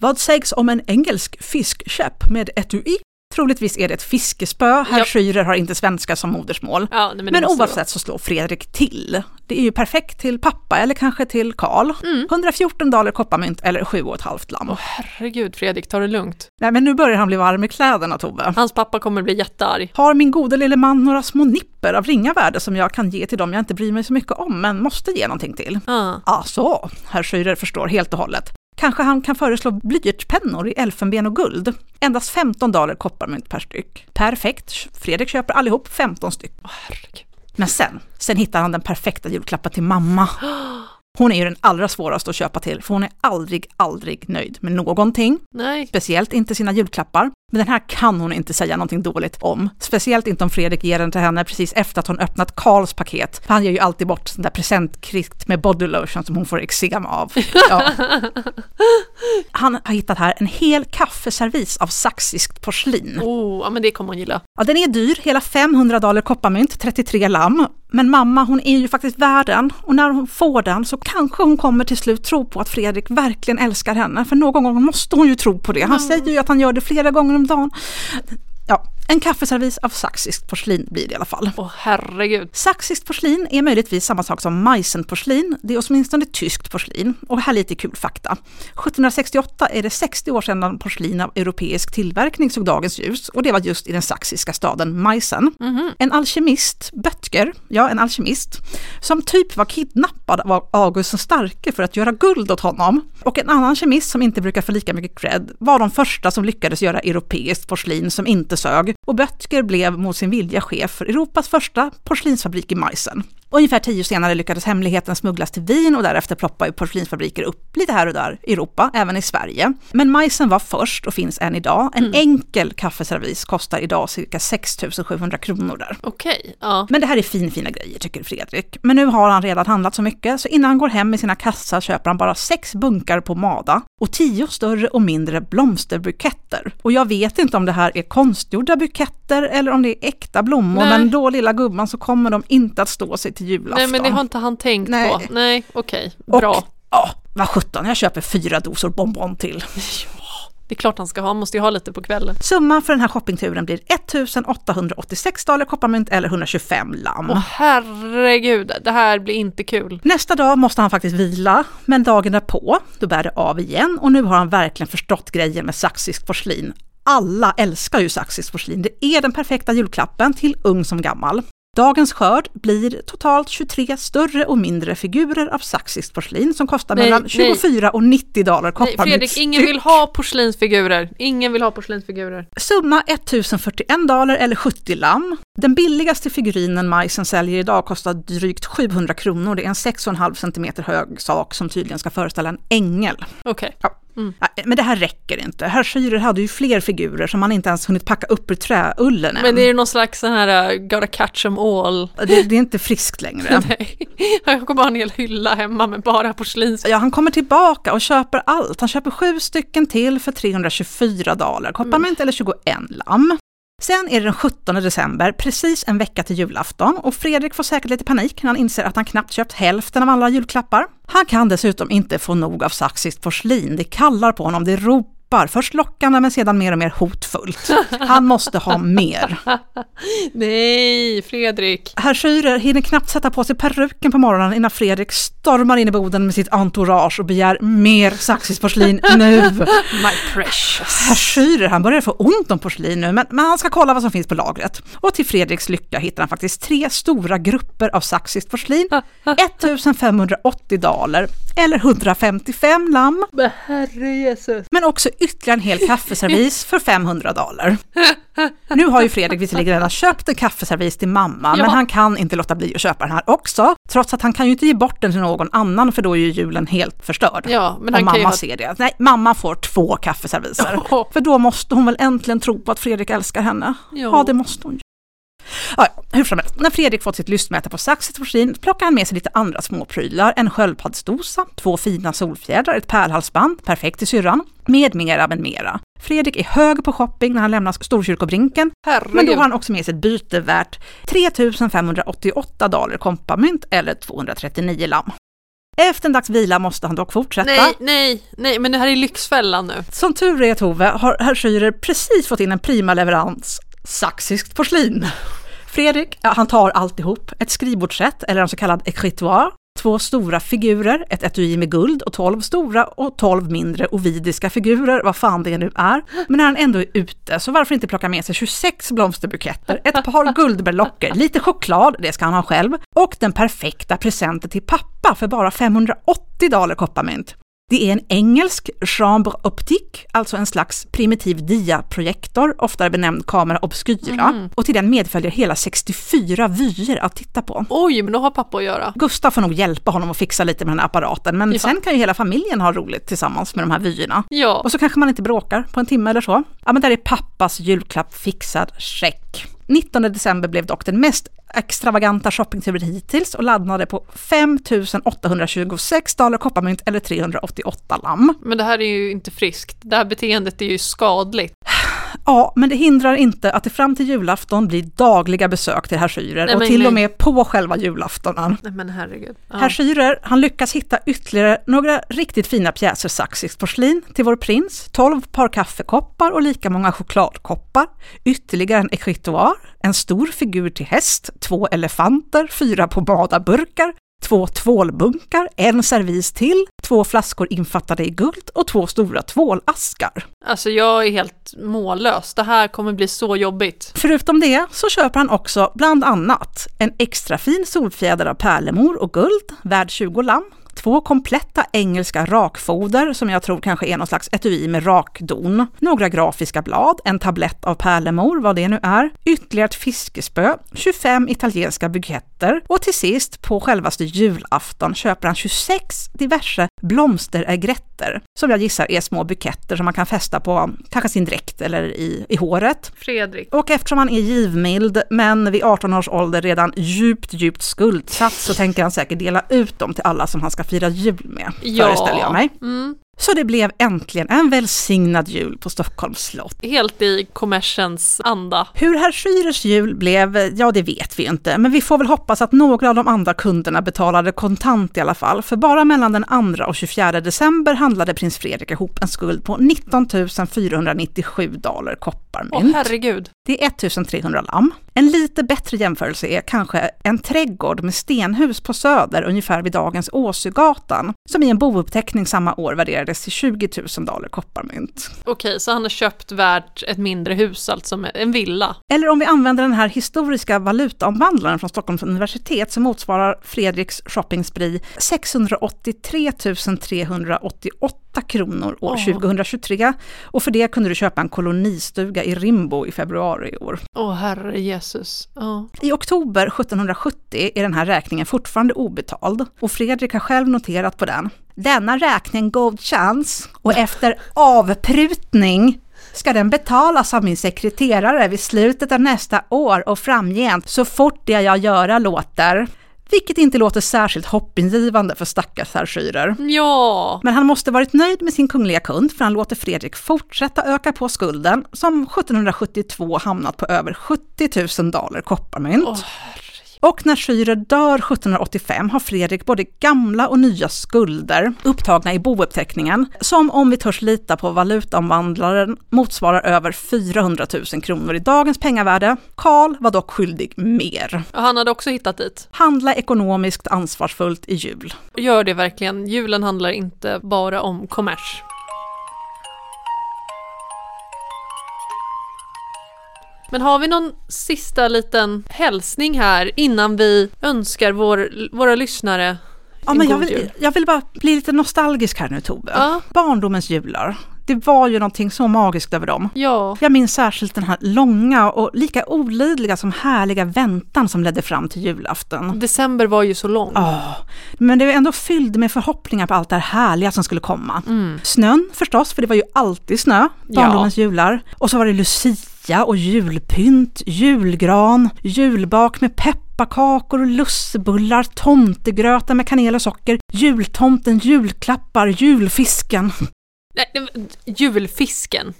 Vad sägs om en engelsk fiskkäpp med etui? Troligtvis är det ett fiskespö. Herr Ja. Schürer har inte svenska som modersmål. Ja, men, Men oavsett så slår Fredrik till. Det är ju perfekt till pappa eller kanske till Karl. Mm. 114 daler kopparmynt eller 7,5 lamm. vara. Herregud, Fredrik, ta det lugnt. Nej men nu börjar han bli varm i kläderna Tove. Hans pappa kommer bli jättearg. Har min gode lille man några små nipper av ringa värde som jag kan ge till dem jag inte bryr mig så mycket om men måste ge någonting till? Ah. Ja, så. Herr Schürer förstår helt och hållet. Kanske han kan föreslå blyertspennor i elfenben och guld. Endast 15 daler kopparmynt per styck. Perfekt. Fredrik köper allihop 15 styck. Herregud. Men sen, sen hittar han den perfekta julklappen till mamma. Hon är ju den allra svåraste att köpa till, för hon är aldrig, aldrig nöjd med någonting. Nej. Speciellt inte sina julklappar. Men den här kan hon inte säga någonting dåligt om. Speciellt inte om Fredrik ger den till henne precis efter att hon öppnat Karls paket. För han ger ju alltid bort sån där presentkritt med body lotion som hon får eksem av. Ja. Han har hittat här en hel kaffeservis av saxiskt porslin. Oh, ja men det kommer hon gilla. Ja, den är dyr, hela 500 dollar kopparmynt, 33 lamm. Men mamma, hon är ju faktiskt värd den. Och när hon får den så kanske hon kommer till slut tro på att Fredrik verkligen älskar henne. För någon gång måste hon ju tro på det. Han säger ju att han gör det flera gånger om dagen. Ja, en kaffeservis av saxiskt porslin blir det i alla fall. Åh herregud. Saxiskt porslin är möjligtvis samma sak som Meissen-porslin. Det är åtminstone tyskt porslin. Och här lite kul fakta. 1768 är det 60 år sedan porslin av europeisk tillverkning såg dagens ljus. Och det var just i den saxiska staden Meissen. En alkemist, Böttger, ja en alkemist, som typ var kidnappad av August den starke för att göra guld åt honom. Och en annan kemist som inte brukar få lika mycket cred var de första som lyckades göra europeiskt porslin som inte sög. Och Böttger blev mot sin vilja chef för Europas första porslinsfabrik i Meissen. Ungefär tio år senare lyckades hemligheten smugglas till Wien och därefter ploppar ju porslinsfabriker upp lite här och där i Europa, även i Sverige. Men Meissen var först och finns än idag. En enkel kaffeservis kostar idag cirka 6 700 kronor där. Okej, ja. Men det här är fin, fina grejer tycker Fredrik. Men nu har han redan handlat så mycket så innan han går hem med sina kassar köper han bara sex bunkar på Mada och tio större och mindre blomsterbuketter. Och jag vet inte om det här är konstgjorda buketter eller om det är äkta blommor Nej. men då lilla gumman så kommer de inte att stå sig till julafton. Nej men det har inte han tänkt Nej. på. Nej, okej. Och, Bra. Ja, vad sjutton, jag köper fyra dosor bonbon till. Det är klart han ska ha, han måste ju ha lite på kvällen. Summan för den här shoppingturen blir 1886 dollar kopparmynt eller 125 lamm. Åh herregud, det här blir inte kul. Nästa dag måste han faktiskt vila, men dagen därpå, då bär det av igen och nu har han verkligen förstått grejen med saxiskt porslin. Alla älskar ju saxiskt porslin, det är den perfekta julklappen till ung som gammal. Dagens skörd blir totalt 23 större och mindre figurer av saxiskt porslin som kostar Nej, mellan nej. 24 och 90 dollar Nej, kopparmynt Fredrik, ingen styck. vill ha porslinsfigurer. Ingen vill ha porslinsfigurer. Summa 1041 dollar eller 70 lamm. Den billigaste figurinen Majsen säljer idag kostar drygt 700 kronor. Det är en 6,5 cm hög sak som tydligen ska föreställa en ängel. Okej. Ja. Ja, Men det här räcker inte. Herr Schürer hade ju fler figurer som man inte ens hunnit packa upp ur träullen än. Men det är någon slags sån här uh, gotta catch 'em all. det, det är inte friskt längre. Nej, jag kommer ha en hel hylla hemma med bara porslins. Ja, han kommer tillbaka och köper allt. Han köper sju stycken till för 324 dollar, kopparmynt eller 21 lamm. Sen är det den 17 december, precis en vecka till julafton och Fredrik får säkert lite panik när han inser att han knappt köpt hälften av alla julklappar. Han kan dessutom inte få nog av saxiskt porslin. Det kallar på honom, det ropar, först lockande men sedan mer och mer hotfullt. Han måste ha mer. Nej, Fredrik. Herr Schürer hinner knappt sätta på sig peruken på morgonen innan Fredrik stormar in i boden med sitt entourage och begär mer saxiskt porslin nu. My precious. Herr Schürer, han börjar få ont om porslin nu, men, men han ska kolla vad som finns på lagret. Och till Fredriks lycka hittar han faktiskt tre stora grupper av saxiskt porslin, 1580 dollar eller 155 lamm, Men herre Jesus. men också ytterligare en hel kaffeservis för 500 dollar. Nu har ju Fredrik visserligen redan köpt en kaffeservis till mamma, Ja. men han kan inte låta bli att köpa den här också, trots att han kan ju inte ge bort den till någon annan, för då är ju julen helt förstörd. Ja, men han kan ju mamma ha- ser det. Nej, mamma får två kaffeserviser. Ja. För då måste hon väl äntligen tro på att Fredrik älskar henne. Ja. Ja, det måste hon ju. Ja, hur som helst, när Fredrik fått sitt lystmäte på saxigt porslin plockar han med sig lite andra småprylar. En sköldpaddsdosa, två fina solfjädrar, ett pärlhalsband, perfekt till syrran, med mera, med mera. Fredrik är hög på shopping när han lämnar Storkyrkobrinken, Herregud. men då har han också med sig ett byte värt 3588 dollar kompamynt eller 239 lamm. Efter en dags vila måste han dock fortsätta. Nej, nej, nej, men det här är Lyxfällan nu. Som tur är Tove har herr Schürer precis fått in en prima leverans saxiskt porslin. Fredrik, ja, han tar alltihop. Ett skrivbordssätt eller en så kallad écritoire. Två stora figurer, ett etui med guld och tolv stora och tolv mindre ovidiska figurer, vad fan det nu är. Men när han ändå är ute, så varför inte plocka med sig 26 blomsterbuketter, ett par guldberlocker, lite choklad, det ska han ha själv, och den perfekta presenten till pappa för bara 580 daler kopparmynt. Det är en engelsk chambre optique, alltså en slags primitiv diaprojektor, oftare benämnd kamera obscura. Mm. Och till den medföljer hela 64 vyer att titta på. Oj, men då har pappa att göra. Gustav får nog hjälpa honom att fixa lite med den här apparaten, men Ja. sen kan ju hela familjen ha roligt tillsammans med de här vyerna. Ja, Och så kanske man inte bråkar på en timme eller så. Ja, men där är pappas julklapp fixad, check. 19 december blev dock den mest extravaganta shoppingturer hittills och landade på 5 826 dollar kopparmynt eller 388 lamm. men det här är ju inte friskt. Det här beteendet är ju skadligt. Ja, men det hindrar inte att det fram till julafton blir dagliga besök till herr Schürer och men till och med på själva julaftonen. Nej men herregud. Ja. Herr Schürer, han lyckas hitta ytterligare några riktigt fina pjäser saxiskt porslin till vår prins, 12 par kaffekoppar och lika många chokladkoppar, ytterligare en ekvitoar, en stor figur till häst, två elefanter, fyra pomadaburkar, två tvålbunkar, en servis till, två flaskor infattade i guld och två stora tvålaskar. Alltså jag är helt mållös. Det här kommer bli så jobbigt. Förutom det så köper han också bland annat en extra fin solfjäder av pärlemor och guld, värd 20 lamm, två kompletta engelska rakfoder som jag tror kanske är någon slags etui med rakdon, några grafiska blad, en tablett av pärlemor, vad det nu är, ytterligare ett fiskespö, 25 italienska buketter och till sist på självaste julafton köper han 26 diverse blomsterägretter som jag gissar är små buketter som man kan fästa på kanske sin dräkt eller i, i håret. Fredrik. Och eftersom han är givmild, men vid 18 års ålder redan djupt, djupt skuldsatt, så tänker han säkert dela ut dem till alla som han ska fira jul med, föreställer jag mig. Mm. Så det blev äntligen en välsignad jul på Stockholms slott. Helt i kommersens anda. Hur herr Schürers jul blev, ja det vet vi inte, men vi får väl hoppas att några av de andra kunderna betalade kontant i alla fall, för bara mellan den 2 och 24 december handlade prins Fredrik ihop en skuld på 19 497 dollar kopparmynt. Åh herregud. Det är 1300 lamm. En lite bättre jämförelse är kanske en trädgård med stenhus på Söder ungefär vid dagens Åsögatan, som i en bouppteckning samma år värderades till 20 000 dollar kopparmynt. Okej, så han har köpt värt ett mindre hus, alltså en villa. Eller om vi använder den här historiska valutaomvandlaren från Stockholms universitet så motsvarar Fredriks shoppingspree 683 388 kronor år Åh. 2023 och för det kunde du köpa en kolonistuga i Rimbo i februari i år. Åh herre Jesus. Ja. I oktober 1770 är den här räkningen fortfarande obetald och Fredrik har själv noterat på den. Denna räkning god chans och efter avprutning ska den betalas av min sekreterare vid slutet av nästa år och framgent så fort det jag göra låter. Vilket inte låter särskilt hoppingivande för stackars herr Schürer. Ja. Men han måste varit nöjd med sin kungliga kund för han låter Fredrik fortsätta öka på skulden som 1772 hamnat på över 70 000 dollar kopparmynt. Åh, och när Schürer dör 1785 har Fredrik både gamla och nya skulder upptagna i bouppteckningen som om vi törs lita på valutaomvandlaren motsvarar över 400 000 kronor i dagens pengavärde. Karl var dock skyldig mer. Han hade också hittat dit. Handla ekonomiskt ansvarsfullt i jul. Gör det verkligen. Julen handlar inte bara om kommers. Men har vi någon sista liten hälsning här innan vi önskar vår, våra lyssnare Ja, en men jag vill, jag vill bara bli lite nostalgisk här nu Tove. Ja. Barndomens jular, det var ju någonting så magiskt över dem. Ja, Jag minns särskilt den här långa och lika olidliga som härliga väntan som ledde fram till julafton. december var ju så lång. Ja, men det var ändå fylld med förhoppningar på allt det här härliga som skulle komma. Mm. Snön förstås, för det var ju alltid snö, barndomens jular. Och så var det Lucia och julpynt, julgran, julbak med pepparkakor och lussebullar, tomtegröta med kanel och socker, jultomten, julklappar, julfisken. Nej, julfisken.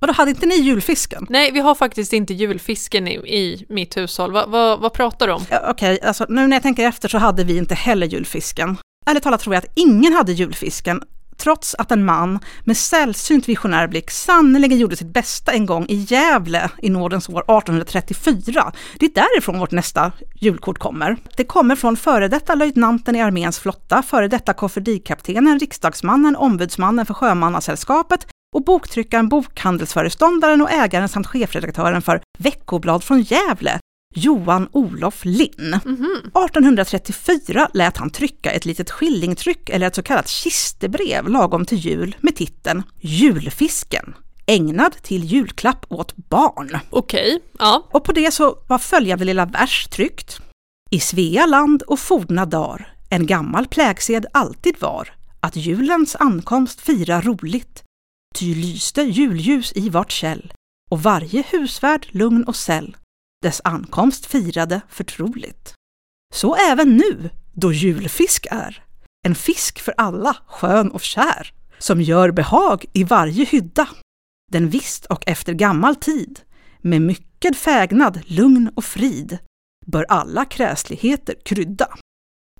Och då hade inte ni julfisken? Nej, vi har faktiskt inte julfisken i, i mitt hushåll. Va, va, vad pratar du om? Ja, Okej, alltså nu när jag tänker efter så hade vi inte heller julfisken. Ärligt talat tror jag att ingen hade julfisken, trots att en man med sällsynt visionär blick sannerligen gjorde sitt bästa en gång i Gävle i nådens år 1834. Det är därifrån vårt nästa julkort kommer. Det kommer från före detta löjtnanten i arméns flotta, före detta kofferdikaptenen, riksdagsmannen, ombudsmannen för Sjömannasällskapet och boktryckaren, bokhandelsföreståndaren och ägaren samt chefredaktören för Veckoblad från Gävle, Johan Olof Linn. Mhm. 1834 lät han trycka ett litet skillingtryck eller ett så kallat kistebrev lagom till jul med titeln Julfisken, ägnad till julklapp åt barn. Okej, ja. Och på det så var följande lilla vers tryckt. I Svea land och forna dar en gammal plägsed alltid var att julens ankomst fira roligt. Ty lyste julljus i vart käll och varje husvärd lugn och säll dess ankomst firade förtroligt. Så även nu, då julfisk är. En fisk för alla, skön och kär, som gör behag i varje hydda. Den visst och efter gammal tid, med mycket fägnad, lugn och frid, bör alla kräsligheter krydda.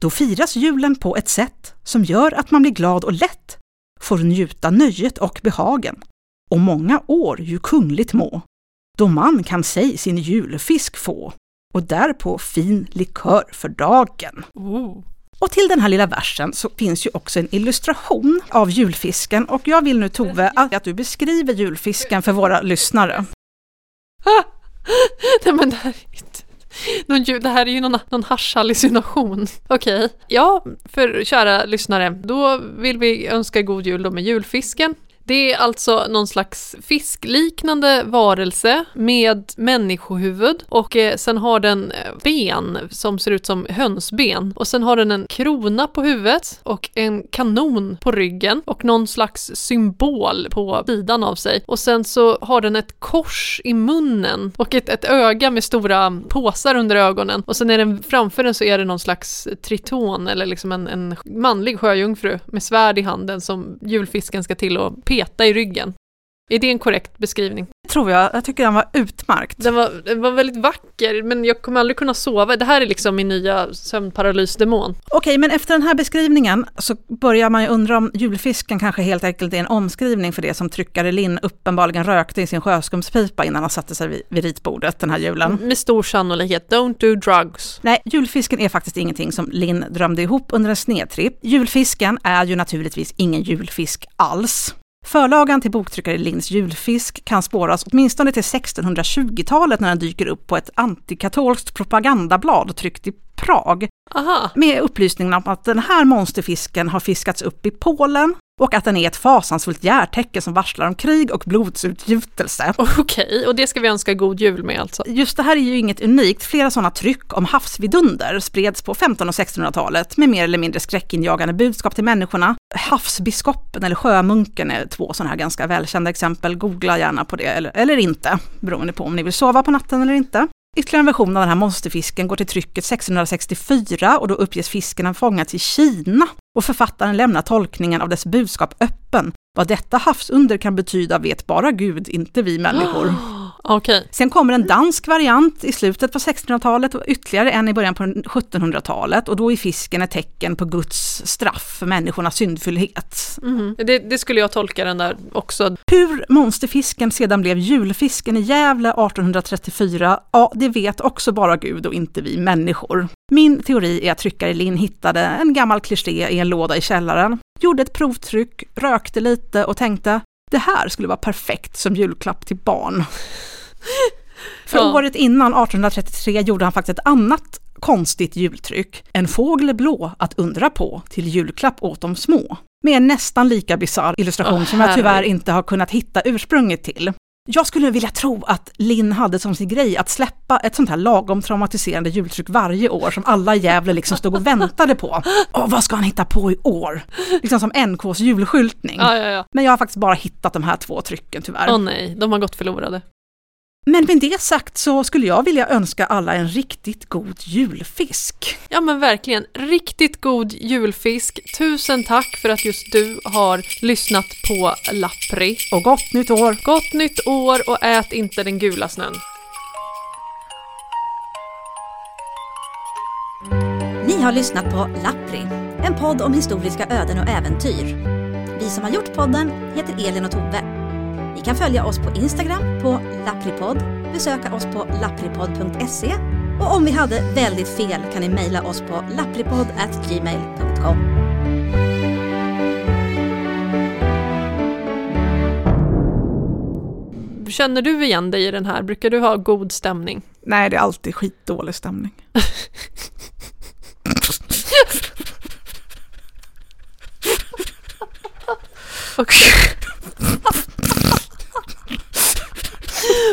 Då firas julen på ett sätt som gör att man blir glad och lätt får njuta nöjet och behagen och många år ju kungligt må, då man kan sig sin julfisk få och därpå fin likör för dagen. Oh. Och till den här lilla versen så finns ju också en illustration av julfisken och jag vill nu Tove att du beskriver julfisken för våra lyssnare. Nej men det här är inte... Någon, ju- det här är ju någon, någon haschhallucination. Okej, ja, för kära lyssnare, då vill vi önska god jul då med julfisken. Det är alltså någon slags fiskliknande varelse med människohuvud och eh, sen har den eh, ben som ser ut som hönsben och sen har den en krona på huvudet och en kanon på ryggen och någon slags symbol på sidan av sig. Och sen så har den ett kors i munnen och ett, ett öga med stora påsar under ögonen. Och sen är den framför den så är det någon slags triton eller liksom en, en manlig sjöjungfru med svärd i handen som julfisken ska till och peta i ryggen. Är det en korrekt beskrivning? Det tror jag, jag tycker den var utmärkt. Den var, den var väldigt vacker, men jag kommer aldrig kunna sova. Det här är liksom min nya sömnparalysdemon. Okej, men efter den här beskrivningen så börjar man ju undra om julfisken kanske helt enkelt är en omskrivning för det som tryckare Linn uppenbarligen rökte i sin sjöskumspipa innan han satte sig vid, vid ritbordet den här julen. Med stor sannolikhet, don't do drugs. Nej, julfisken är faktiskt ingenting som Linn drömde ihop under en snedtripp. Julfisken är ju naturligtvis ingen julfisk alls. Förlagan till boktryckare Linns julfisk kan spåras åtminstone till 1620-talet när den dyker upp på ett antikatolskt propagandablad tryckt i Prag Aha, med upplysningen om att den här monsterfisken har fiskats upp i Polen och att den är ett fasansfullt järtecken som varslar om krig och blodsutgjutelse. okej. Och det ska vi önska god jul med alltså. Just det här är ju inget unikt. Flera sådana tryck om havsvidunder spreds på 1500 och 1600-talet med mer eller mindre skräckinjagande budskap till människorna. Havsbiskopen eller sjömunken är två sådana här ganska välkända exempel. Googla gärna på det, eller, eller inte, beroende på om ni vill sova på natten eller inte. Ytterligare en version av den här monsterfisken går till trycket 1664 och då uppges fisken ha fångats i Kina. Och författaren lämnar tolkningen av dess budskap öppen. Vad detta havsunder kan betyda vet bara Gud, inte vi människor. Okej. Sen kommer en dansk variant i slutet på 1600-talet och ytterligare en i början på 1700-talet och då är fisken ett tecken på Guds straff för människornas syndfullhet. Mhm. Det, det skulle jag tolka den där också. Hur monsterfisken sedan blev julfisken i Gävle 1834, ja det vet också bara Gud och inte vi människor. Min teori är att tryckare Linn hittade en gammal kliché i en låda i källaren, gjorde ett provtryck, rökte lite och tänkte det här skulle vara perfekt som julklapp till barn. För Ja. året innan, 1833, gjorde han faktiskt ett annat konstigt jultryck. En fågel blå att undra på till julklapp åt de små. Med en nästan lika bisarr illustration Åh, som jag tyvärr inte har kunnat hitta ursprunget till. Jag skulle vilja tro att Linn hade som sin grej att släppa ett sånt här lagom traumatiserande jultryck varje år som alla i Gävle liksom stod och väntade på. Åh, vad ska han hitta på i år? Liksom som NKs julskyltning. Ja, ja, ja. Men jag har faktiskt bara hittat de här två trycken tyvärr. Åh nej, de har gått förlorade. Men med det sagt så skulle jag vilja önska alla en riktigt god julfisk. Ja men verkligen, riktigt god julfisk. Tusen tack för att just du har lyssnat på Lappri. Och gott nytt år! Gott nytt år och ät inte den gula snön. Ni har lyssnat på Lappri, en podd om historiska öden och äventyr. Vi som har gjort podden heter Elin och Tove. Kan följa oss på Instagram på lappripodd, besöka oss på lappripodd.se och om vi hade väldigt fel kan ni mejla oss på lappripodd@gmail.com. Känner du igen dig i den här? Brukar du ha god stämning? Nej, det är alltid skitdålig stämning. Okej.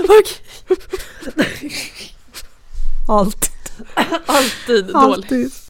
Okej. Alltid. Alltid dålig. Alltid.